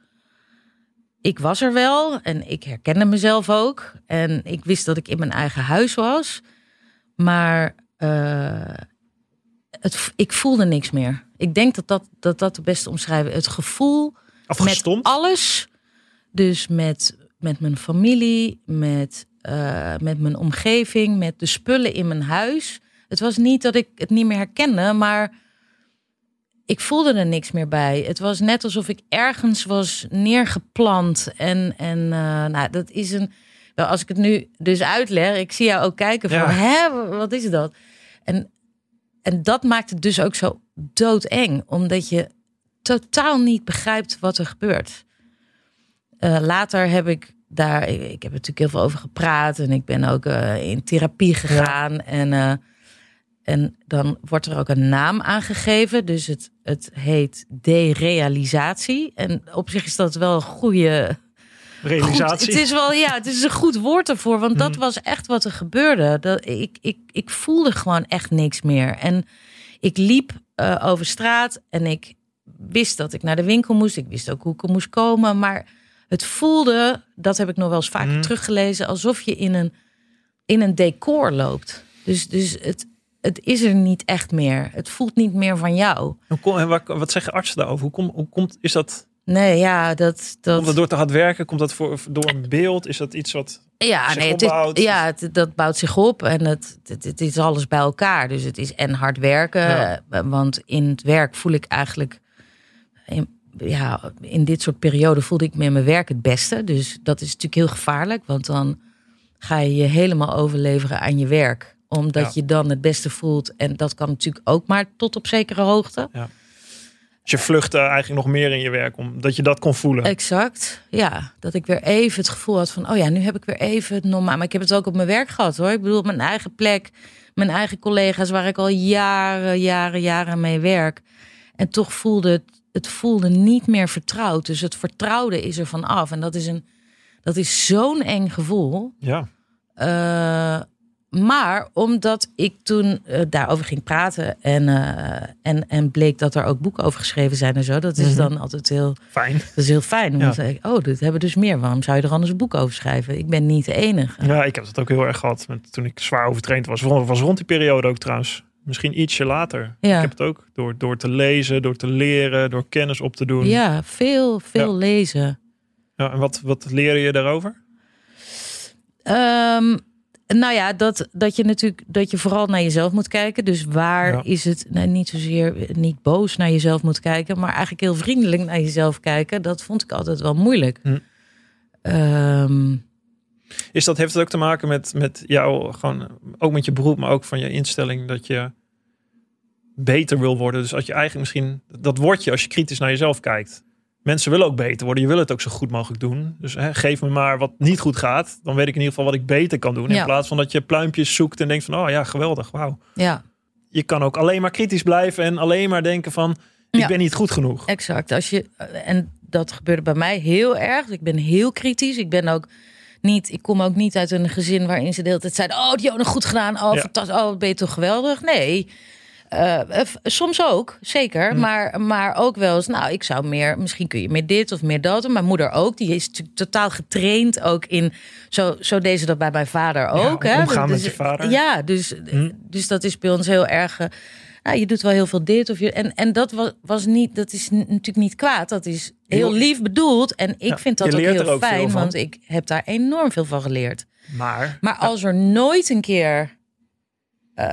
ik was er wel en ik herkende mezelf ook. En ik wist dat ik in mijn eigen huis was. Maar eh, het, ik voelde niks meer. Ik denk dat dat, dat, dat de beste omschrijven. Het gevoel met alles. Dus met, met mijn familie, met, eh, met mijn omgeving, met de spullen in mijn huis. Het was niet dat ik het niet meer herkende, maar ik voelde er niks meer bij. Het was net alsof ik ergens was neergeplant. En, en eh, nou, dat is een. Wel, als ik het nu dus uitleg, ik zie jou ook kijken van, Ja. hè, wat is dat? En, en dat maakt het dus ook zo doodeng, omdat je totaal niet begrijpt wat er gebeurt. Eh, later heb ik daar, ik, ik heb er natuurlijk heel veel over gepraat en ik ben ook eh, in therapie gegaan. En, eh, en dan wordt er ook een naam aangegeven. Dus het, het heet derealisatie. En op zich is dat wel een goede. Realisatie. Goed, het is wel, ja, het is een goed woord ervoor. Want dat Mhm. was echt wat er gebeurde. Dat, ik, ik, ik voelde gewoon echt niks meer. En ik liep over straat en ik wist dat ik naar de winkel moest. Ik wist ook hoe ik er moest komen. Maar het voelde, dat heb ik nog wel eens vaker Mhm. teruggelezen, alsof je in een, in een decor loopt. Dus, dus het, het is er niet echt meer. Het voelt niet meer van jou. Hoe kom- en wat, wat zeggen artsen daarover? Hoe, kom, hoe komt, is dat, Nee, ja, dat... dat... komt dat door te hard werken? Komt dat voor, door een beeld? Is dat iets wat... Ja, zich nee, het is, ja het, dat bouwt zich op en het, het, het is alles bij elkaar. Dus het is en hard werken, Ja. eh, want in het werk voel ik eigenlijk, in, ja, in dit soort perioden voelde ik me in mijn werk het beste. Dus dat is natuurlijk heel gevaarlijk, want dan ga je je helemaal overleveren aan je werk. Omdat Ja. je dan het beste voelt en dat kan natuurlijk ook maar tot op zekere hoogte. Dus je vluchtte eigenlijk nog meer in je werk, omdat je dat kon voelen. Exact, ja. Dat ik weer even het gevoel had van, oh ja, nu heb ik weer even het normaal. Maar ik heb het ook op mijn werk gehad hoor. Ik bedoel, op mijn eigen plek, mijn eigen collega's waar ik al jaren, jaren, jaren mee werk. En toch voelde het, het voelde niet meer vertrouwd. Dus het vertrouwde is er van af. En dat is, een, dat is zo'n eng gevoel. Ja, Eh, maar omdat ik toen eh, daarover ging praten en, eh, en, en bleek dat er ook boeken over geschreven zijn en zo, dat is Mhm. dan altijd heel fijn. dat is heel fijn. Ja. Dan zeg ik, oh, dit hebben dus meer. Waarom zou je er anders een boek over schrijven? Ik ben niet de enige. Ja, ik heb dat ook heel erg gehad met, toen ik zwaar overtraind was. Was rond die periode ook trouwens. Misschien ietsje later. Ja. Ik heb het ook door, door te lezen, door te leren, door kennis op te doen. Ja, veel, veel Ja. lezen. Ja, en wat, wat leer je daarover? Ehm, nou ja, dat, dat je natuurlijk dat je vooral naar jezelf moet kijken. Dus waar Ja. is het nou, niet zozeer niet boos naar jezelf moet kijken, maar eigenlijk heel vriendelijk naar jezelf kijken. Dat vond ik altijd wel moeilijk. Hm. Ehm, Is dat, heeft het ook te maken met, met jou, gewoon ook met je beroep, maar ook van je instelling dat je beter wil worden? Dus als je eigenlijk misschien, dat word je als je kritisch naar jezelf kijkt. Mensen willen ook beter worden, je wil het ook zo goed mogelijk doen. Dus hè, geef me maar wat niet goed gaat, dan weet ik in ieder geval wat ik beter kan doen. In plaats van dat je pluimpjes zoekt en denkt van, oh ja, geweldig, wauw. ja, Je kan ook alleen maar kritisch blijven en alleen maar denken van, ik Ja. ben niet goed genoeg. Exact. Als je, en dat gebeurde bij mij heel erg. Ik ben heel kritisch. Ik ben ook niet, ik kom ook niet uit een gezin waarin ze de hele tijd zeiden: Oh, Dionne, goed gedaan. Oh, Ja. fantastisch. Oh, ben je toch geweldig? Nee. Eh, eh, soms ook, zeker. Hm. Maar, maar ook wel eens, nou, ik zou meer, misschien kun je meer dit of meer dat. Mijn moeder ook, die is natuurlijk totaal getraind ook in, zo, zo deed ze dat bij mijn vader ook. om- hè? omgaan Dus- met je vader. Ja, dus, Hm. dus dat is bij ons heel erg. Nou, je doet wel heel veel dit of je. En, en dat was, was niet, dat is natuurlijk niet kwaad. Dat is heel lief bedoeld. En ik Ja, vind dat ook heel ook fijn, want ik heb daar enorm veel van geleerd. Maar, Maar als er nooit een keer. eh,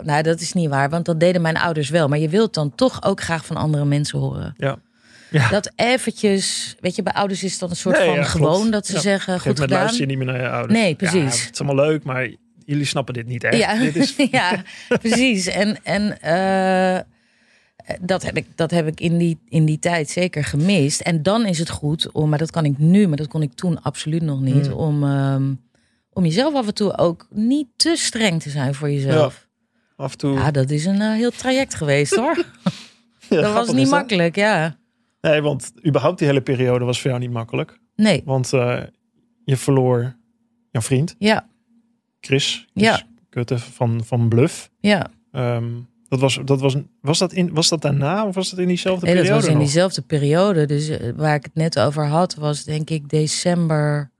nou, dat is niet waar, want dat deden mijn ouders wel. Maar je wilt dan toch ook graag van andere mensen horen. ja. Ja. Dat eventjes, weet je, bij ouders is dan een soort Nee, van ja, gewoon dat ze Ja. zeggen, Goed gedaan. luister je niet meer naar je ouders. Nee, precies. Het is allemaal leuk, maar jullie snappen dit niet echt. Ja, Dit is, ja precies. En, en eh, dat heb ik, dat heb ik in, die, in die tijd zeker gemist. En dan is het goed om, maar dat kan ik nu, maar dat kon ik toen absoluut nog niet, Hmm. om, ehm, om jezelf af en toe ook niet te streng te zijn voor jezelf. af en toe. Ja, dat is een eh, heel traject geweest hoor. Ja, dat was niet makkelijk, ja. Nee, want überhaupt die hele periode was voor jou niet makkelijk. Nee, Want eh, je verloor jouw vriend, ja, Chris. Ja. Chris Kutte van, van Bluff. ja. Ehm, dat was, dat was, was, dat in, was dat daarna of was dat in diezelfde Nee, dat periode was in nog? diezelfde periode. Dus eh, waar ik het net over had, was denk ik december.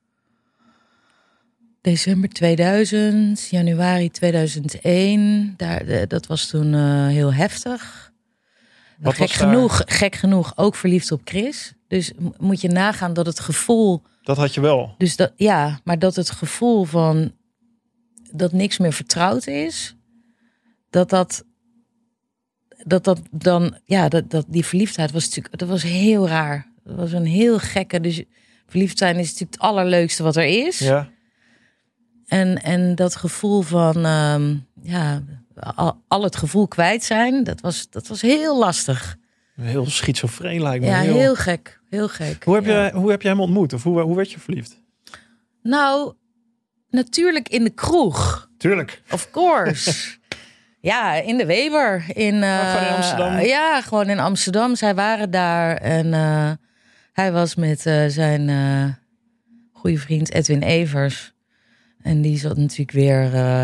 December 2000, januari 2001. Daar, eh, dat was toen eh, heel heftig. Wat gek, genoeg, gek genoeg ook verliefd op Chris. Dus moet je nagaan dat het gevoel. Dat had je wel. Dus dat, ja, maar dat het gevoel van dat niks meer vertrouwd is. Dat dat. Dat dat dan. Ja, dat, dat die verliefdheid was natuurlijk. Dat was heel raar. Dat was een heel gekke. Dus verliefd zijn is natuurlijk het allerleukste wat er is. Ja. En, en dat gevoel van. ehm, ja, al, al het gevoel kwijt zijn. Dat was, dat was heel lastig. Heel schizofreen lijkt me. Ja, heel gek. Heel gek. Hoe, heb Ja. je, hoe heb je hem ontmoet? Of hoe, hoe werd je verliefd? Nou, natuurlijk in de kroeg. Tuurlijk. Of course. ja, in de Weber. In, Oh, gewoon in eh, Amsterdam? Ja, gewoon in Amsterdam. Zij waren daar. En eh, hij was met eh, zijn goede vriend Edwin Evers. En die zat natuurlijk weer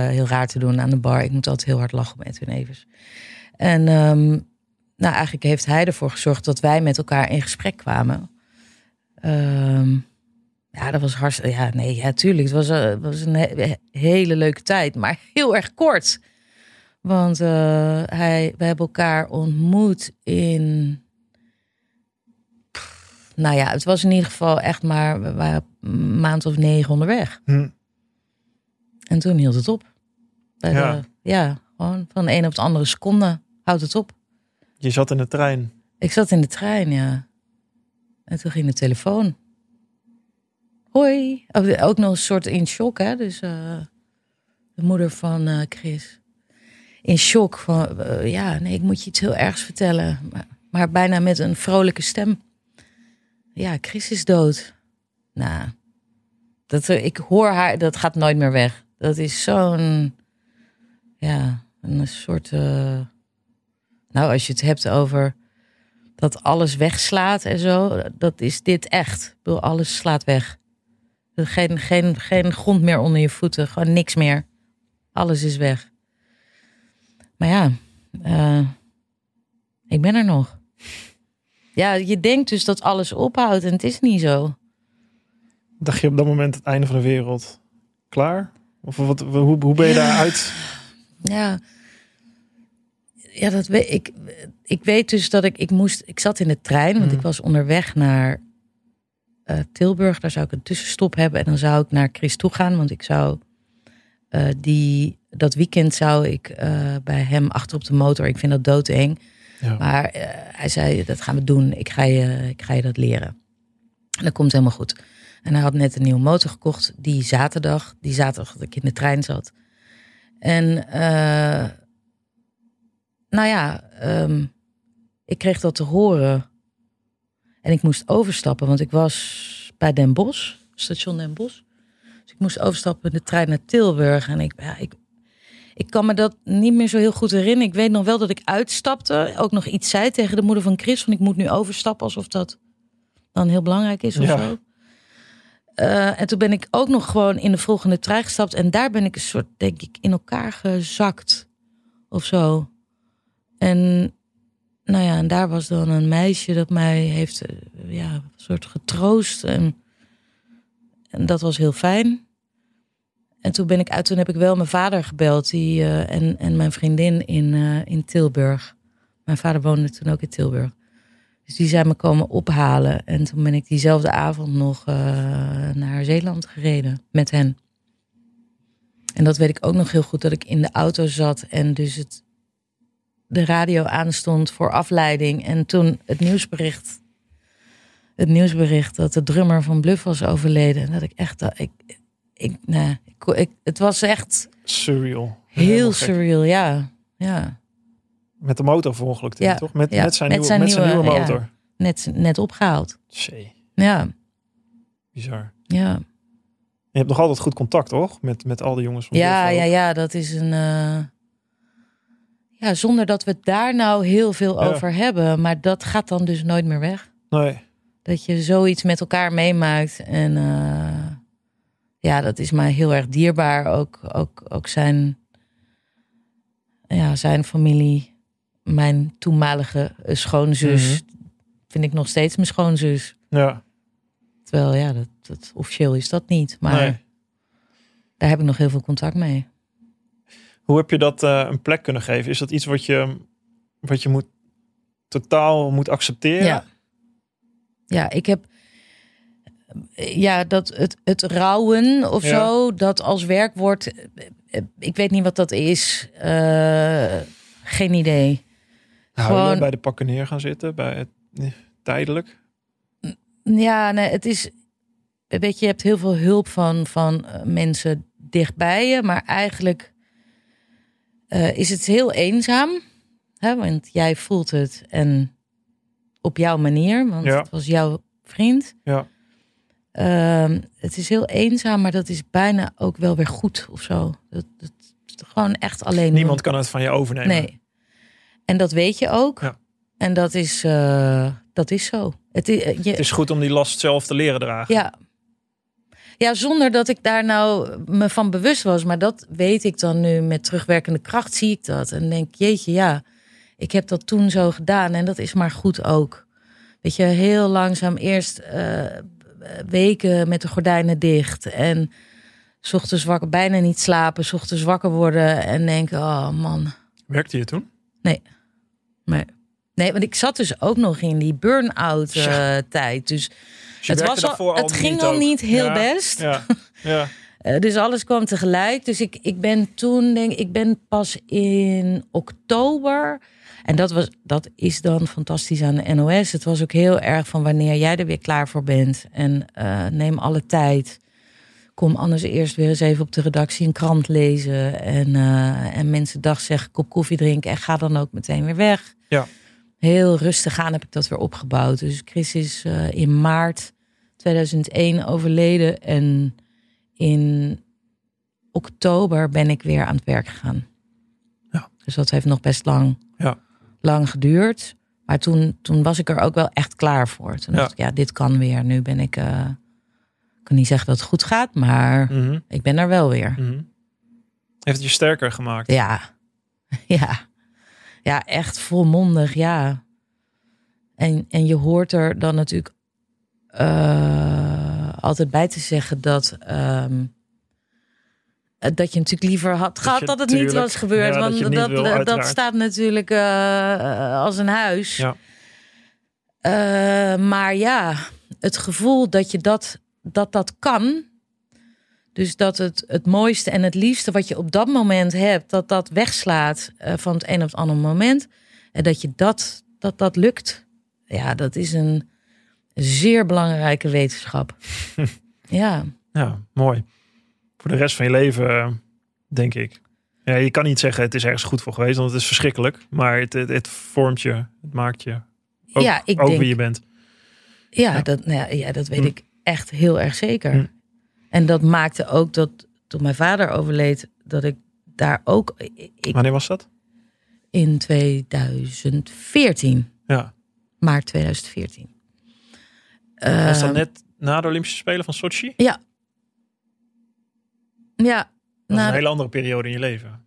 heel raar te doen aan de bar. Ik moet altijd heel hard lachen om Edwin Evers. En ehm, nou, eigenlijk heeft hij ervoor gezorgd dat wij met elkaar in gesprek kwamen. Ehm, ja, dat was hartstikke. Ja, nee, ja, tuurlijk. Het was, eh, het was een he- hele leuke tijd, maar heel erg kort. Want eh, hij, we hebben elkaar ontmoet in. Pff, Nou ja, het was in ieder geval echt maar. We waren een maand of negen onderweg. Hm. En toen hield het op. Bij Ja. De, ja, gewoon van de ene op de andere seconde houdt het op. Je zat in de trein. Ik zat in de trein, ja. En toen ging de telefoon. Hoi. Ook, ook nog een soort in shock, hè. Dus eh, de moeder van eh, Chris. In shock van, eh, ja, nee, ik moet je iets heel ergs vertellen. Maar, bijna met een vrolijke stem. Ja, Chris is dood. Nou, dat, ik hoor haar, dat gaat nooit meer weg. Dat is zo'n, ja, een soort... nou, als je het hebt over dat alles wegslaat en zo, dat is dit echt. Ik alles slaat weg. Geen, geen, geen grond meer onder je voeten, gewoon niks meer. Alles is weg. Maar ja, eh, ik ben er nog. Ja, je denkt dus dat alles ophoudt en het is niet zo. Dacht je op dat moment het einde van de wereld klaar? Of wat, hoe, hoe ben je Ja. daaruit? Ja, ja dat weet ik. Ik weet dus dat ik, ik moest. Ik zat in de trein, want Mhm. ik was onderweg naar eh, Tilburg. Daar zou ik een tussenstop hebben en dan zou ik naar Chris toe gaan, want ik zou eh, die dat weekend zou ik eh, bij hem achter op de motor. Ik vind dat doodeng. Ja. Maar hij zei, dat gaan we doen. Ik ga, je, ik ga je dat leren. En dat komt helemaal goed. En hij had net een nieuwe motor gekocht. Die zaterdag. Die zaterdag dat ik in de trein zat. En nou ja, ehm, ik kreeg dat te horen. En ik moest overstappen. Want ik was bij Den Bosch. Station Den Bosch. Dus ik moest overstappen in de trein naar Tilburg. En ik, ja, ik, ik kan me dat niet meer zo heel goed herinneren. Ik weet nog wel dat ik uitstapte. Ook nog iets zei tegen de moeder van Chris. Van ik moet nu overstappen alsof dat dan heel belangrijk is of Ja. zo. Eh, en toen ben ik ook nog gewoon in de volgende trein gestapt. En daar ben ik een soort, denk ik, in elkaar gezakt. Of zo. En nou ja, en daar was dan een meisje dat mij heeft, eh, ja, een soort getroost. En, en dat was heel fijn. En toen ben ik uit, toen heb ik wel mijn vader gebeld die, eh, en, en mijn vriendin in, eh, in Tilburg. Mijn vader woonde toen ook in Tilburg. Dus die zijn me komen ophalen. En toen ben ik diezelfde avond nog naar Zeeland gereden met hen. En dat weet ik ook nog heel goed, dat ik in de auto zat en dus het, de radio aanstond voor afleiding. En toen het nieuwsbericht, het nieuwsbericht dat de drummer van Bluff was overleden. En dat ik echt, ik, ik, nee, ik, ik, het was echt Surreal. heel surreal, ja. Ja, Met de motor verongelukte Ja, toch? Met, ja, met, zijn, met nieuwe, zijn met zijn nieuwe nieuwe, ja. motor. net, net opgehaald. Zee, Ja, bizar. ja. Je hebt nog altijd goed contact, toch? Met, met al die jongens van Ja, Bluff ja, ja, dat is een. eh, Ja, zonder dat we het daar nou heel veel Ja. over hebben. Maar dat gaat dan dus nooit meer weg. Nee. Dat je zoiets met elkaar meemaakt. En eh, ja, dat is mij heel erg dierbaar. Ook, ook, ook zijn, ja, zijn familie. Mijn toenmalige schoonzus. Vind ik nog steeds mijn schoonzus. Ja, Terwijl, ja, dat, dat, officieel is dat niet. Maar nee. daar heb ik nog heel veel contact mee. Hoe heb je dat eh, een plek kunnen geven? Is dat iets wat je, wat je moet, totaal moet accepteren? Ja. Ja, ik heb. Ja, dat het, het rouwen of Ja. zo, dat als werkwoord. eh, Ik weet niet wat dat is. Eh, geen idee. Huilen, Gewoon- bij de pakken neer gaan zitten, bij het, eh, tijdelijk. Ja, nee, het is. Weet je, je hebt heel veel hulp van, van eh, mensen dichtbij je, maar eigenlijk eh, is het heel eenzaam. Hè? Want jij voelt het en op jouw manier, want Ja. het was jouw vriend. Ja. Ehm, het is heel eenzaam, maar dat is bijna ook wel weer goed of zo. Dat, dat, dat gewoon echt alleen. Niemand kan het van je overnemen. Nee. En dat weet je ook. Ja. En dat is, eh, dat is zo. Het is, eh, je, Het is goed om die last zelf te leren dragen. ja. Ja, zonder dat ik daar nou me van bewust was. Maar dat weet ik dan nu met terugwerkende kracht zie ik dat. En denk, jeetje, ja, ik heb dat toen zo gedaan. En dat is maar goed ook. Weet je, heel langzaam eerst eh, weken met de gordijnen dicht. En 's ochtends wakker, bijna niet slapen. 's ochtends wakker worden en denken, oh man, Werkte je toen? Nee. Nee, want ik zat dus ook nog in die burn-out eh, tijd. Dus het, werkte was al, het ging al ook? niet heel Ja, best. Ja, ja. Eh, dus alles kwam tegelijk. Dus ik, ik ben toen, denk ik, ik ben pas in oktober. En dat, was, dat is dan fantastisch aan de NOS. Het was ook heel erg van wanneer jij er weer klaar voor bent. En eh, neem alle tijd. Kom anders eerst weer eens even op de redactie een krant lezen. En, eh, en mensen dag zeggen, kop koffie drinken. En ga dan ook meteen weer weg. Ja. Heel rustig aan heb ik dat weer opgebouwd. Dus Chris is eh, in maart 2001 overleden. En in oktober ben ik weer aan het werk gegaan. Ja. Dus dat heeft nog best lang, Ja. lang geduurd. Maar toen, toen was ik er ook wel echt klaar voor. Toen Ja. dacht ik, ja, dit kan weer. Nu ben ik... eh, ik kan niet zeggen dat het goed gaat, maar Mhm, ik ben er wel weer. mhm. Heeft het je sterker gemaakt? Ja. Ja. Ja, echt volmondig, ja. En, en je hoort er dan natuurlijk eh, altijd bij te zeggen dat... ehm, eh, dat je natuurlijk liever had gehad dat, het niet was gebeurd. Ja, want dat, wil, dat, staat natuurlijk eh, als een huis. Ja. Maar ja, het gevoel dat je dat, dat, dat kan. Dus dat het, het mooiste en het liefste wat je op dat moment hebt, dat dat wegslaat eh, van het een op het andere moment. En dat je dat, dat, dat lukt. Ja, dat is een zeer belangrijke wetenschap. ja. Ja, mooi. Voor de rest van je leven, eh, denk ik. Ja, je kan niet zeggen het is ergens goed voor geweest, want het is verschrikkelijk. Maar het, het, het vormt je, het maakt je ook, ja, ik ook denk, wie je bent. Ja, Ja. Dat, nou ja, ja, dat weet Hm. ik echt heel erg zeker. Hm. En dat maakte ook dat toen mijn vader overleed, dat ik daar ook ik, Wanneer was dat? in 2014, Ja. maart 2014. Was dat Ehm, net na de Olympische Spelen van Sochi? Ja. Ja, Dat is een hele andere periode in je leven.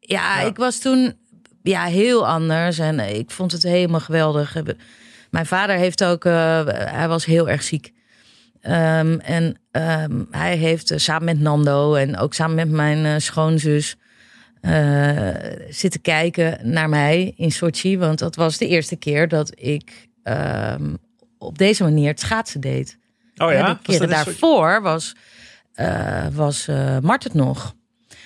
Ja, Ja. ik was toen ja, heel anders en ik vond het helemaal geweldig. Mijn vader heeft ook, eh, hij was heel erg ziek. Ehm, en ehm, hij heeft eh, samen met Nando en ook samen met mijn eh, schoonzus eh, zitten kijken naar mij in Sochi. Want dat was de eerste keer dat ik ehm, op deze manier het schaatsen deed. Oh ja? De keren soort- daarvoor was, was Mart het nog.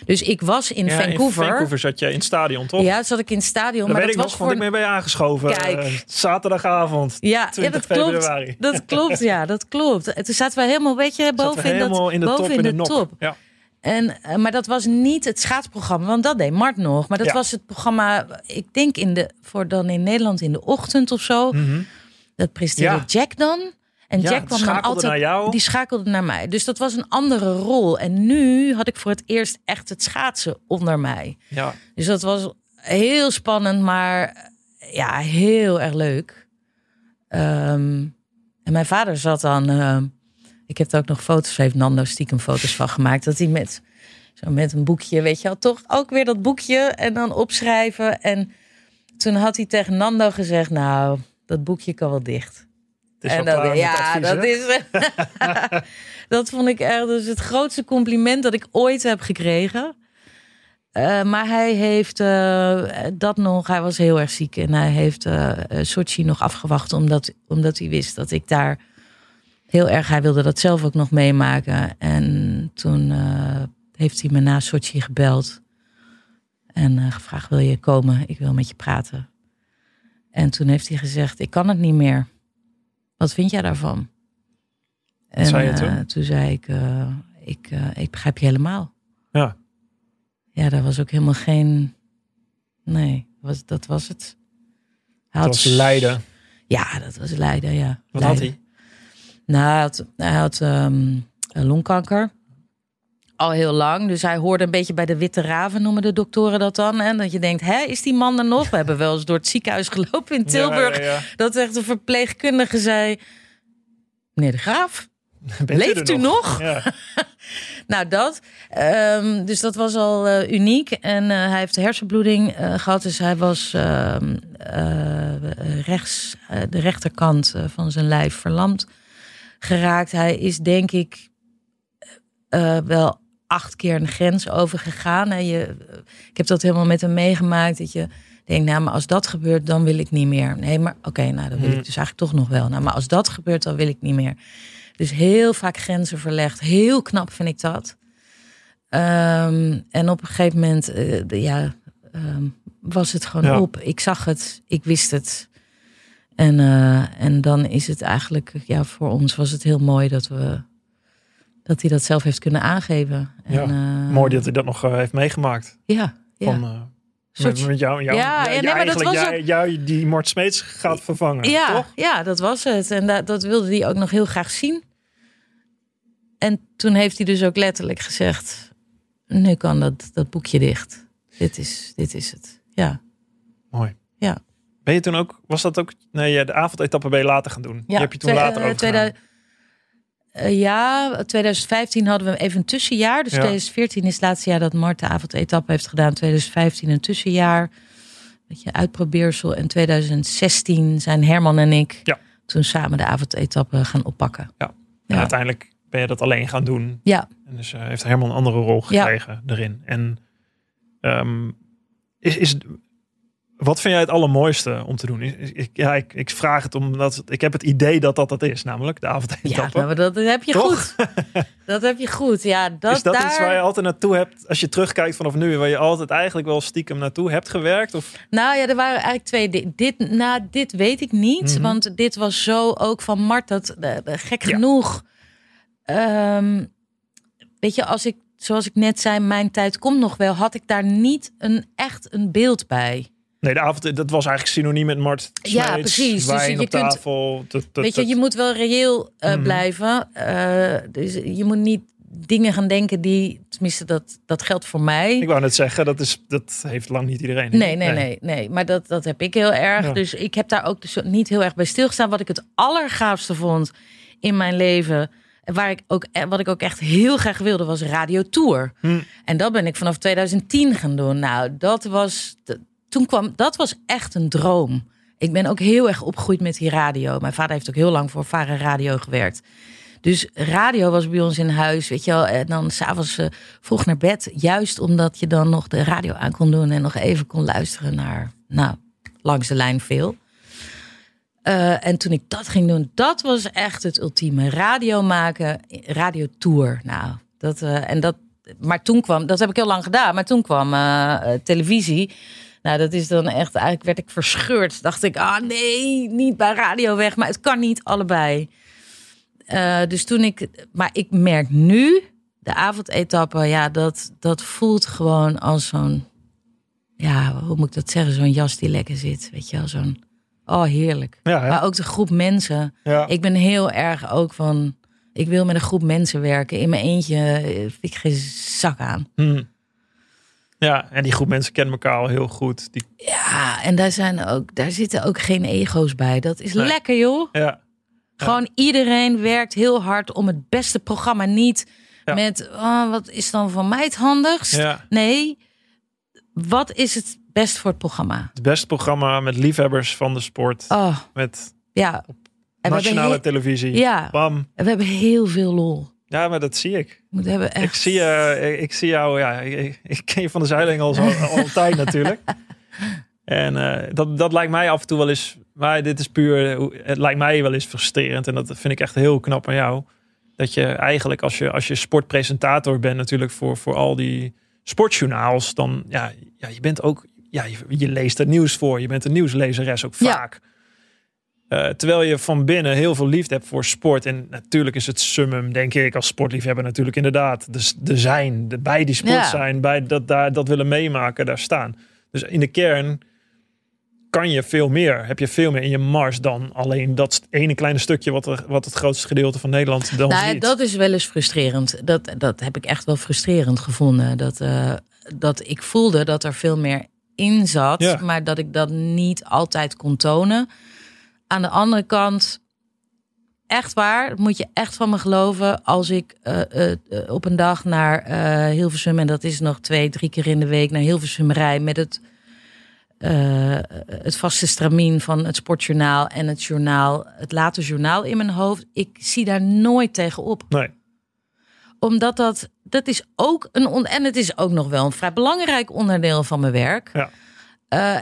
Dus ik was in Ja, Vancouver. In Vancouver zat je in het stadion, toch? Ja, zat ik in het stadion. maar weet dat ik was nog, voor. want ik ben bij je aangeschoven. Kijk. eh, zaterdagavond, Ja, ja, 20 dat klopt. februari. Dat klopt, ja, dat klopt. En Toen zaten we helemaal, weet je, boven in, dat, in de boven top, in de, top. Ja. En, eh, maar dat was niet het schaatsprogramma, want dat deed Mart nog. Maar dat Ja. was het programma, ik denk in de, voor dan in Nederland in de ochtend of zo. Mhm. Dat presenteerde Ja. Jack dan. En Ja, Jack kwam dan altijd. naar jou. Die schakelde naar mij. Dus dat was een andere rol. En nu had ik voor het eerst echt het schaatsen onder mij. ja. Dus dat was heel spannend, maar ja, heel erg leuk. Ehm, en mijn vader zat dan. ehm, ik heb er ook nog foto's, heeft Nando stiekem foto's van gemaakt. Dat hij met, zo met een boekje, weet je wel, toch ook weer dat boekje en dan opschrijven. En toen had hij tegen Nando gezegd: Nou, dat boekje kan wel dicht. Is en dat, ja, advies, dat is. dat vond ik echt dus het grootste compliment dat ik ooit heb gekregen. Eh, maar hij heeft eh, dat nog, hij was heel erg ziek en hij heeft eh, Sochi nog afgewacht omdat, omdat hij wist dat ik daar heel erg, hij wilde dat zelf ook nog meemaken. En toen heeft hij me na Sochi gebeld en gevraagd: Wil je komen? Ik wil met je praten. En toen heeft hij gezegd: Ik kan het niet meer. Wat vind jij daarvan? En zei je eh, toen? toen zei ik: eh, ik, eh, ik begrijp je helemaal. Ja. Ja, daar was ook helemaal geen. Nee, was, dat was het. Hij Dat was lijden. Ja, dat was lijden, ja. Wat had hij? Nou, hij had, hij had ehm, longkanker. Al heel lang. Dus hij hoorde een beetje bij de witte raven, noemen de doktoren dat dan. En dat je denkt, hè, is die man er nog? We hebben wel eens door het ziekenhuis gelopen in Tilburg. Ja, ja, ja. Dat echt een verpleegkundige zei... Meneer de Graaf, Bent leeft u nog? Nou, dat. Ehm, dus dat was al eh, uniek. En eh, hij heeft hersenbloeding eh, gehad. Dus hij was ehm, eh, rechts, de rechterkant van zijn lijf verlamd geraakt. Hij is denk ik wel acht keer een grens overgegaan. En je, ik heb dat helemaal met hem meegemaakt. Dat je denkt, nou, maar als dat gebeurt, dan wil ik niet meer. Nee, maar oké, nou, dan wil Hmm. ik dus eigenlijk toch nog wel. Nou, maar als dat gebeurt, dan wil ik niet meer. Dus heel vaak grenzen verlegd. Heel knap vind ik dat. Ehm, en op een gegeven moment, eh, de- ja, ehm, was het gewoon Ja. op. Ik zag het, ik wist het. En, eh, en dan is het eigenlijk, ja, voor ons was het heel mooi dat we dat hij dat zelf heeft kunnen aangeven. En, Ja, eh, Mooi dat hij dat nog eh, heeft meegemaakt. Ja, ja. Van, eh, Soort- met, met jou, jou, Ja, nee, maar dat was jij, jij die Mort Smeets gaat vervangen, ja, toch? ja, dat was het. En dat, dat wilde hij ook nog heel graag zien. En toen heeft hij dus ook letterlijk gezegd: Nu kan dat, dat boekje dicht. Dit is, dit is het. Ja. Mooi. Ja. Ben je toen ook, was dat ook, nee, de avondetappe ben je later gaan doen. Die ja heb je toen later ook gedaan. Eh, ja, 2015 hadden we even een tussenjaar. Dus Ja. 2014 is het laatste jaar dat Mart de avondetappe heeft gedaan. 2015 een tussenjaar. Beetje uitprobeersel. En 2016 zijn Herman en ik Ja. toen samen de avondetappe gaan oppakken. En Ja. uiteindelijk ben je dat alleen gaan doen. Ja, En dus eh, heeft Herman een andere rol gekregen erin. En ehm, is, is, wat vind jij het allermooiste om te doen? Ik, ja, ik, ik vraag het omdat ik heb het idee dat dat dat is, namelijk de Ja, avondetappe. nou, maar dat heb je Toch? goed. Dat heb je goed. Ja, dat, is dat daar... iets waar je altijd naartoe hebt, als je terugkijkt vanaf nu, waar je altijd eigenlijk wel stiekem naartoe hebt gewerkt? Of? Nou ja, er waren eigenlijk twee dingen. Dit, nou, dit weet ik niet. Mhm. Want dit was zo ook van Mart. Dat, eh, gek Ja. genoeg. Ehm, weet je, als ik, zoals ik net zei, mijn tijd komt nog wel. Had ik daar niet een, echt een beeld bij. Nee, de avond, dat was eigenlijk synoniem met Mart Ja, precies. Dus Wijn je op kunt- tafel. Weet je, je moet wel reëel eh, Mhm. blijven. Eh, dus je moet niet dingen gaan denken die... Tenminste, dat, dat geldt voor mij. Ik wou net zeggen, dat, is, dat heeft lang niet iedereen. Nee, nee, nee, nee. Maar dat, dat heb ik heel erg. Ja. Dus ik heb daar ook dus niet heel erg bij stilgestaan. Wat ik het allergaafste vond in mijn leven. Waar ik ook, eh, wat ik ook echt heel graag wilde, was Radio Tour. Hm. En dat ben ik vanaf 2010 gaan doen. Nou, dat was. Toen kwam. Dat was echt een droom. Ik ben ook heel erg opgegroeid met die radio. Mijn vader heeft ook heel lang voor Varen Radio gewerkt. Dus radio was bij ons in huis, weet je wel. En dan s'avonds uh, vroeg naar bed. Juist omdat je dan nog de radio aan kon doen. En nog even kon luisteren naar, nou, langs de lijn veel. Uh, en toen ik dat ging doen, dat was echt het ultieme. Radio maken, radiotour. Nou, dat, uh, en dat, maar toen kwam, dat heb ik heel lang gedaan. Maar toen kwam televisie. Nou, dat is dan echt, eigenlijk werd ik verscheurd. Dacht ik, ah nee, niet bij radio weg. Maar het kan niet allebei. Uh, dus toen ik, maar ik merk nu, de avondetappe, ja, dat, dat voelt gewoon als zo'n, ja, hoe moet ik dat zeggen? Zo'n jas die lekker zit, weet je wel, zo'n, oh heerlijk. Ja, maar ook de groep mensen. Ja. Ik ben heel erg ook van, ik wil met een groep mensen werken. In mijn eentje eh, vind ik geen zak aan. Hmm. Ja, en die groep mensen kennen elkaar al heel goed. Die... Ja, en daar, zijn ook, daar zitten ook geen ego's bij. Dat is Nee. lekker, joh. Ja. Gewoon iedereen werkt heel hard om het beste programma. Niet Ja. met, oh, wat is dan voor mij het handigst? ja, Nee, wat is het best voor het programma? het beste programma met liefhebbers van de sport. Oh, Met ja. En nationale televisie. ja, Bam. we hebben heel veel lol. Ja, maar dat zie ik. We hebben echt... Ik zie, je, ik, ik zie jou, ja, ik, ik ken je van de Zuiling al, zo, al een tijd natuurlijk. En eh, dat, dat lijkt mij af en toe wel eens, maar dit is puur, het lijkt mij wel eens frustrerend. En dat vind ik echt heel knap aan jou. Dat je eigenlijk als je, als je sportpresentator bent natuurlijk voor, voor al die sportjournaals, dan ja, ja je bent ook, ja, je, je leest het nieuws voor. Je bent een nieuwslezeres ook Ja. Eh, terwijl je van binnen heel veel liefde hebt voor sport. En natuurlijk is het summum, denk ik, als sportliefhebber natuurlijk inderdaad. De, de zijn, de, bij die sport Ja. zijn, bij dat, daar, dat willen meemaken, daar staan. Dus in de kern kan je veel meer. Heb je veel meer in je mars dan alleen dat ene kleine stukje wat, er, wat het grootste gedeelte van Nederland dan Nou, ziet. dat is wel eens frustrerend. Dat, dat heb ik echt wel frustrerend gevonden. Dat, eh, dat ik voelde dat er veel meer in zat, Ja. maar dat ik dat niet altijd kon tonen. Aan de andere kant, echt waar, moet je echt van me geloven. Als ik eh, eh, eh, op een dag naar Hilversum, en dat is nog twee, drie keer in de week, naar Hilversum rij met het, het vaste stramien van het sportjournaal en het journaal, het late journaal in mijn hoofd. Ik zie daar nooit tegen op Nee, omdat dat dat is ook een on en het is ook nog wel een vrij belangrijk onderdeel van mijn werk. Ja.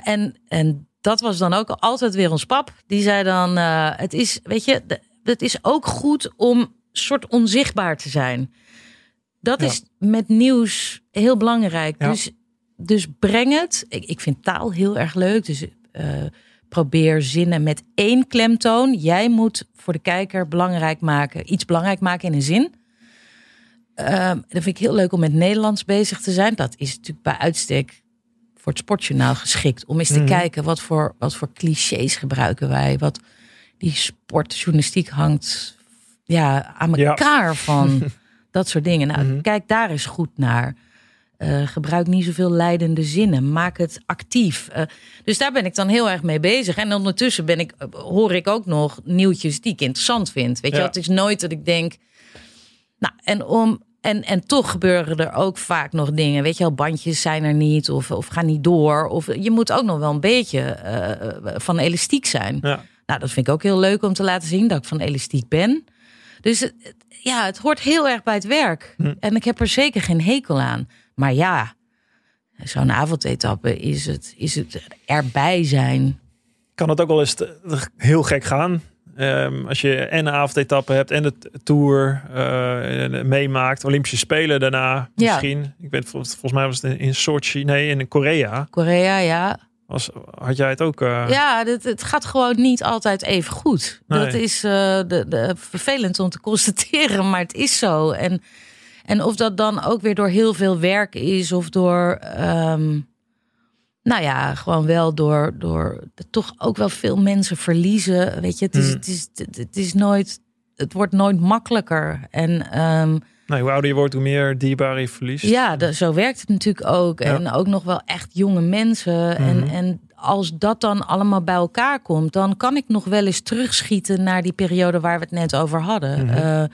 En, en dat was dan ook altijd weer ons pap. Die zei dan: eh, Het is, weet je, het is ook goed om soort onzichtbaar te zijn. Dat Ja. is met nieuws heel belangrijk. Ja. Dus, dus breng het. Ik, ik vind taal heel erg leuk. Dus eh, probeer zinnen met één klemtoon. Jij moet voor de kijker belangrijk maken, iets belangrijk maken in een zin. Ehm dat vind ik heel leuk om met Nederlands bezig te zijn. Dat is natuurlijk bij uitstek voor het sportjournaal geschikt. Om eens te Mhm. kijken wat voor, wat voor clichés gebruiken wij. Wat die sportjournalistiek hangt ja, aan Ja. elkaar van. dat soort dingen. Nou, Mhm. kijk daar eens goed naar. Eh, gebruik niet zoveel leidende zinnen. Maak het actief. Eh, dus daar ben ik dan heel erg mee bezig. En ondertussen ben ik, hoor ik ook nog nieuwtjes die ik interessant vind. Weet je, Ja. het is nooit dat ik denk. Nou, en om. En, en toch gebeuren er ook vaak nog dingen. Weet je wel, bandjes zijn er niet. Of, of gaan niet door. Of je moet ook nog wel een beetje eh, van elastiek zijn. Ja. Nou, dat vind ik ook heel leuk om te laten zien dat ik van elastiek ben. Dus ja, het hoort heel erg bij het werk. Hm. En ik heb er zeker geen hekel aan. Maar ja, zo'n avondetappe is het, is het erbij zijn. kan het ook wel eens heel gek gaan. Ehm, als je en een avondetappe hebt en de Tour eh, meemaakt. Olympische Spelen daarna Ja. misschien. Ik weet, vol- volgens mij was het in, Sochi. Nee, in Korea. Korea, ja. Was, had jij het ook? eh, Ja, het, het gaat gewoon niet altijd even goed. Nee. Dat is eh, de, de, vervelend om te constateren, maar het is zo. En, en of dat dan ook weer door heel veel werk is of door, ehm, nou ja, gewoon wel door, door toch ook wel veel mensen verliezen. Weet je, het is, Mm. het is, het, is nooit, het wordt nooit makkelijker. En ehm, Nou, hoe ouder je wordt, hoe meer dierbare je verliest. ja, de- zo werkt het natuurlijk ook. Ja. En ook nog wel echt jonge mensen. En, Mhm. en als dat dan allemaal bij elkaar komt, dan kan ik nog wel eens terugschieten naar die periode waar we het net over hadden. Eh,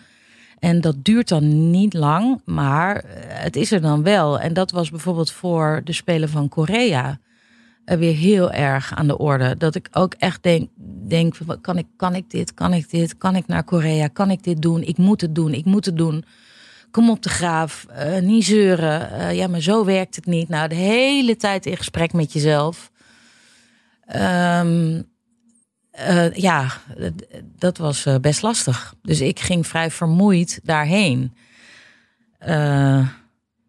en dat duurt dan niet lang, maar eh, het is er dan wel. En dat was bijvoorbeeld voor de Spelen van Korea eh, weer heel erg aan de orde. Dat ik ook echt denk, denk kan, ik, kan ik dit, kan ik dit, kan ik naar Korea, kan ik dit doen? Ik moet het doen, ik moet het doen. Kom op de graaf, eh, niet zeuren. Ja, maar zo werkt het niet. Nou, de hele tijd in gesprek met jezelf. Ehm, eh, ja, dat was eh, best lastig. Dus ik ging vrij vermoeid daarheen. Eh,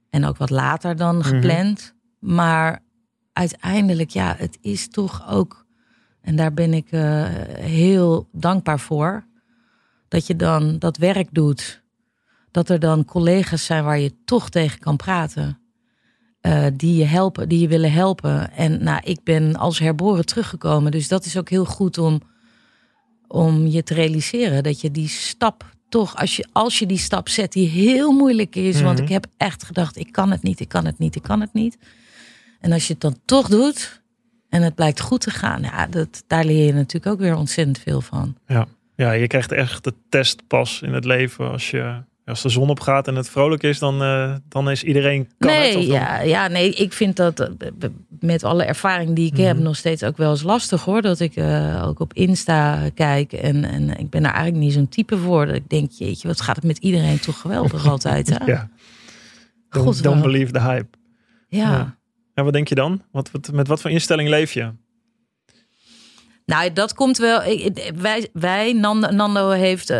en ook wat later dan gepland. Maar uiteindelijk, ja, het is toch ook... En daar ben ik heel dankbaar voor. Dat je dan dat werk doet. Dat er dan collega's zijn waar je toch tegen kan praten. Eh, die je helpen, die je willen helpen. En nou, ik ben als herboren teruggekomen. Dus dat is ook heel goed om, om je te realiseren. Dat je die stap toch, als je, als je die stap zet die heel moeilijk is. Want Mhm. ik heb echt gedacht, ik kan het niet, ik kan het niet, ik kan het niet. En als je het dan toch doet en het blijkt goed te gaan. Ja, dat, daar leer je natuurlijk ook weer ontzettend veel van. Ja, je krijgt echt de testpas in het leven. Als, je, als de zon opgaat en het vrolijk is, dan, eh, dan is iedereen kan nee, het. Of dan- ja, ja, nee, ik vind dat eh, met alle ervaring die ik heb Mhm. nog steeds ook wel eens lastig hoor. Dat ik eh, ook op Insta kijk en, en ik ben daar eigenlijk niet zo'n type voor. Dat ik denk, jeetje, wat gaat het met iedereen toch geweldig altijd. Hè? Ja. Don't, God, don't believe the hype. ja. Ja. En wat denk je dan? Wat, wat, met wat voor instelling leef je? Nou, dat komt wel. wij, wij Nando, Nando heeft.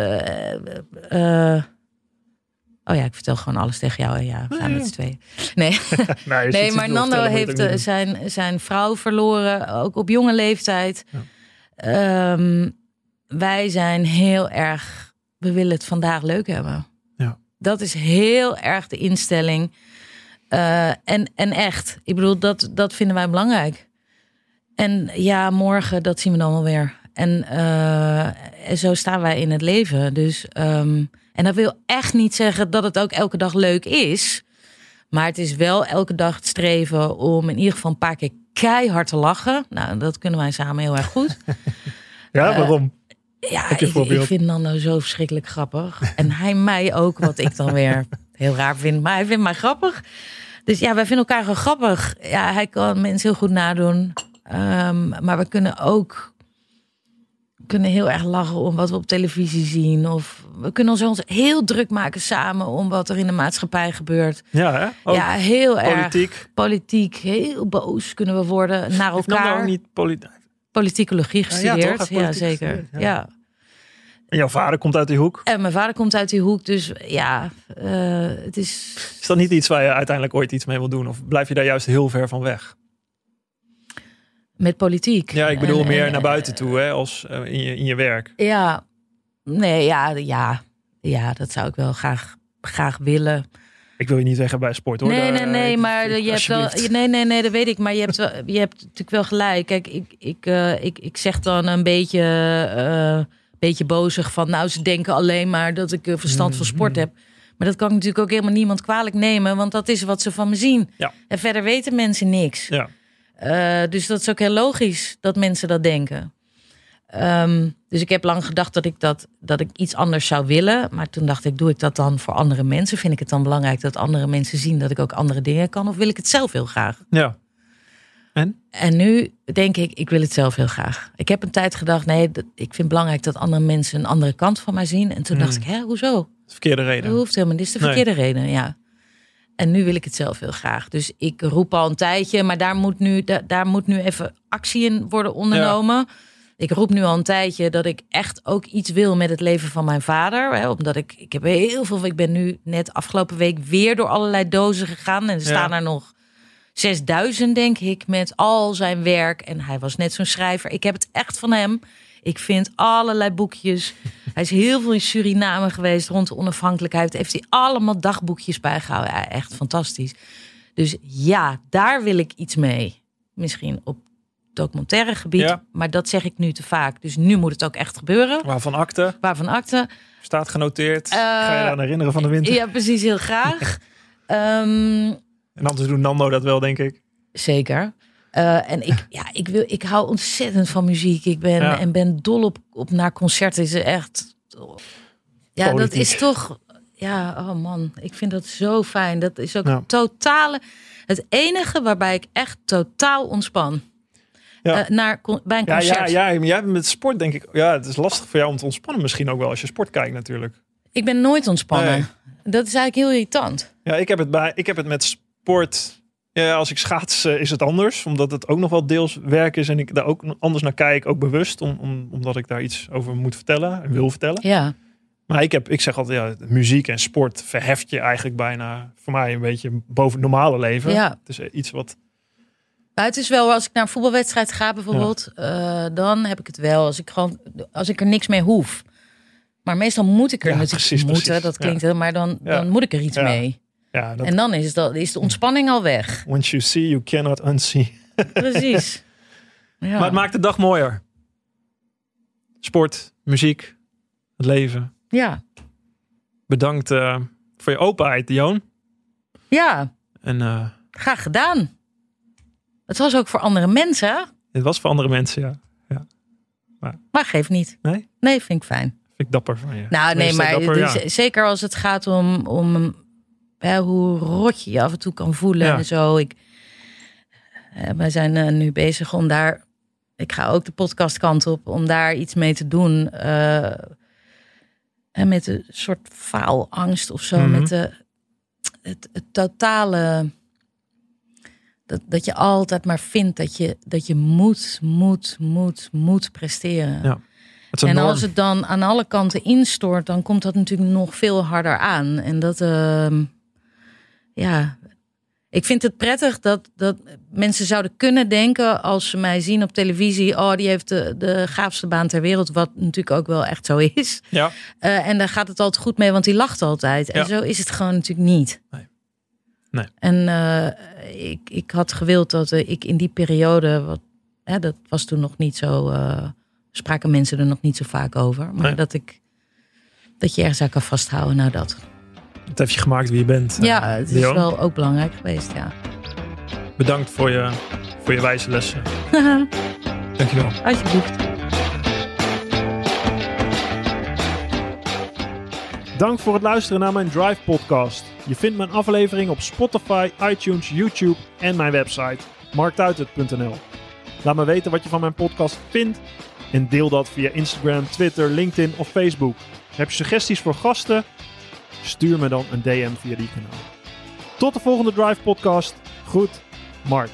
Oh ja, ik vertel gewoon alles tegen jou. Ja, we gaan Nee, met z'n tweeën. Nee, Nou, je nee iets maar Nando heeft eh, zijn, zijn vrouw verloren, ook op jonge leeftijd. Ehm, wij zijn heel erg. We willen het vandaag leuk hebben. Ja. Dat is heel erg de instelling. Eh, en, en echt, ik bedoel, dat, dat vinden wij belangrijk. En ja, morgen, dat zien we dan wel weer. En eh, zo staan wij in het leven. Dus, ehm, en dat wil echt niet zeggen dat het ook elke dag leuk is. Maar het is wel elke dag het streven om in ieder geval een paar keer keihard te lachen. Nou, dat kunnen wij samen heel erg goed. Ja, eh, waarom? Ja, ik vind Nando zo verschrikkelijk grappig. En hij mij ook, wat ik dan weer heel raar vind. Maar hij vindt mij grappig. Dus ja, wij vinden elkaar gewoon grappig. Ja, hij kan mensen heel goed nadoen. Ehm, maar we kunnen ook kunnen heel erg lachen om wat we op televisie zien. Of we kunnen ons heel druk maken samen om wat er in de maatschappij gebeurt. Ja, hè? Ook ja, heel erg. politiek. Politiek, heel boos kunnen we worden naar elkaar. ook niet politiek. Politicologie ja, toch? gestudeerd. Ja, politiek zeker. gestudeerd, Ja. ja. En jouw vader komt uit die hoek. En mijn vader komt uit die hoek, dus ja, eh, het is. Is dat niet iets waar je uiteindelijk ooit iets mee wil doen? Of blijf je daar juist heel ver van weg? Met politiek. Ja, ik bedoel En- meer en- naar buiten toe, hè, als eh, in, je, in je werk. Ja, nee, ja, ja, ja, dat zou ik wel graag, graag willen. Ik wil je niet zeggen bij sport, hoor. Nee, nee, nee, eh, maar je hebt wel. Nee, nee, nee, dat weet ik. Maar je hebt, wel, je hebt natuurlijk wel gelijk. Kijk, ik, ik, eh, ik, ik zeg dan een beetje, eh beetje bozig van. Nou, ze denken alleen maar dat ik eh, verstand van sport Mhm. heb. Maar dat kan ik natuurlijk ook helemaal niemand kwalijk nemen, want dat is wat ze van me zien. Ja. En verder weten mensen niks. Ja. Eh, dus dat is ook heel logisch dat mensen dat denken. Ehm, dus ik heb lang gedacht dat ik, dat, dat ik iets anders zou willen. Maar toen dacht ik, doe ik dat dan voor andere mensen? Vind ik het dan belangrijk dat andere mensen zien dat ik ook andere dingen kan? Of wil ik het zelf heel graag? ja. En nu denk ik, ik wil het zelf heel graag. Ik heb een tijd gedacht, nee, dat- ik vind het belangrijk dat andere mensen een andere kant van mij zien. En toen dacht Hmm. ik, hè, hoezo? Dat de verkeerde Dat reden. hoeft helemaal niet. Dit is de Nee. verkeerde reden, ja. En nu wil ik het zelf heel graag. Dus ik roep al een tijdje, maar daar moet nu, daar, daar moet nu even actie in worden ondernomen. Ik roep nu al een tijdje dat ik echt ook iets wil met het leven van mijn vader. Hè, omdat ik, ik heb heel veel, ik ben nu net afgelopen week weer door allerlei dozen gegaan. En er staan er nog 6000, denk ik, met al zijn werk. En hij was net zo'n schrijver. Ik heb het echt van hem. Ik vind allerlei boekjes. Hij is heel veel in Suriname geweest rond de onafhankelijkheid. Heeft hij allemaal dagboekjes bijgehouden. Ja, echt fantastisch. Dus ja, daar wil ik iets mee. Misschien op documentaire gebied. Ja. Maar dat zeg ik nu te vaak. Dus nu moet het ook echt gebeuren. Waarvan akte, Waarvan akte. staat genoteerd. Eh, Ga je eraan herinneren van de winter? Ja, precies, heel graag. Ehm, En anders doet Nando dat wel, denk ik. Zeker. Eh, en ik, ja, ik, wil, ik hou ontzettend van muziek. Ik ben, Ja. en ben dol op, op naar concerten. Is echt. Ja, dat is toch. Ja, oh man, ik vind dat zo fijn. Dat is ook Ja. totale. Het enige waarbij ik echt totaal ontspan. Ja. Eh, naar, bij een Ja, concert. ja, ja, maar jij hebt met sport, denk ik. Ja, het is lastig voor jou om te ontspannen, misschien ook wel als je sport kijkt, natuurlijk. Ik ben nooit ontspannen. Nee. Dat is eigenlijk heel irritant. Ja, ik heb het, bij, ik heb het met sport. Ja, als ik schaats eh, is het anders, omdat het ook nog wel deels werk is en ik daar ook anders naar kijk, ook bewust, om, om, omdat ik daar iets over moet vertellen en wil vertellen. Ja, Maar ik, heb, ik zeg altijd, ja, muziek en sport verheft je eigenlijk bijna voor mij een beetje boven het normale leven. Ja. Het is eh, iets wat. Maar het is wel, als ik naar een voetbalwedstrijd ga bijvoorbeeld, eh, dan heb ik het wel. Als ik gewoon, als ik er niks mee hoef. Maar meestal moet ik er Ja, natuurlijk precies, moeten. precies. Dat klinkt heel, maar dan, dan moet ik er iets mee. Ja, dat, En dan is, dat, is de ontspanning al weg. once you see, you cannot unsee. Precies. Ja. Maar het maakt de dag mooier. Sport, muziek, het leven. ja. Bedankt eh, voor je openheid, Joon. ja, En eh, graag gedaan. Het was ook voor andere mensen, dit was voor andere mensen, ja. maar geeft niet. Nee? Nee, vind ik fijn. Vind ik dapper van je. Nou, nee, maar dapper, dus, ja. zeker als het gaat om, om hè, hoe rot je je af en toe kan voelen Ja. en zo. Ik, eh, wij zijn eh, nu bezig om daar, ik ga ook de podcastkant op, om daar iets mee te doen. eh, en met een soort faalangst of zo, Mhm. met de, het, het totale. Dat, dat je altijd maar vindt dat je, dat je moet, moet, moet, moet presteren. Ja. En norm. als het dan aan alle kanten instort, dan komt dat natuurlijk nog veel harder aan. En dat, ehm, ja, ik vind het prettig dat, dat mensen zouden kunnen denken als ze mij zien op televisie, oh, die heeft de, de gaafste baan ter wereld, wat natuurlijk ook wel echt zo is. Ja, Eh, en daar gaat het altijd goed mee, want die lacht altijd. En Ja. zo is het gewoon natuurlijk niet. Nee. Nee. En eh, ik, ik had gewild dat eh, ik in die periode, wat, hè, dat was toen nog niet zo, spraken mensen er nog niet zo vaak over. Maar Nee. dat ik, dat je ergens aan kan vasthouden, nou dat. Het heeft je gemaakt wie je bent. eh, ja, het is Leon. wel ook belangrijk geweest, ja. Bedankt voor je, voor je wijze lessen. Dankjewel. Alsjeblieft. Dank voor het luisteren naar mijn Drive podcast. Je vindt mijn aflevering op Spotify, iTunes, YouTube en mijn website marktuitert.nl. Laat me weten wat je van mijn podcast vindt En deel dat via Instagram, Twitter, LinkedIn of Facebook. Heb je suggesties voor gasten? Stuur me dan een DM via die kanaal. Tot de volgende Drive podcast. Goed, Mark.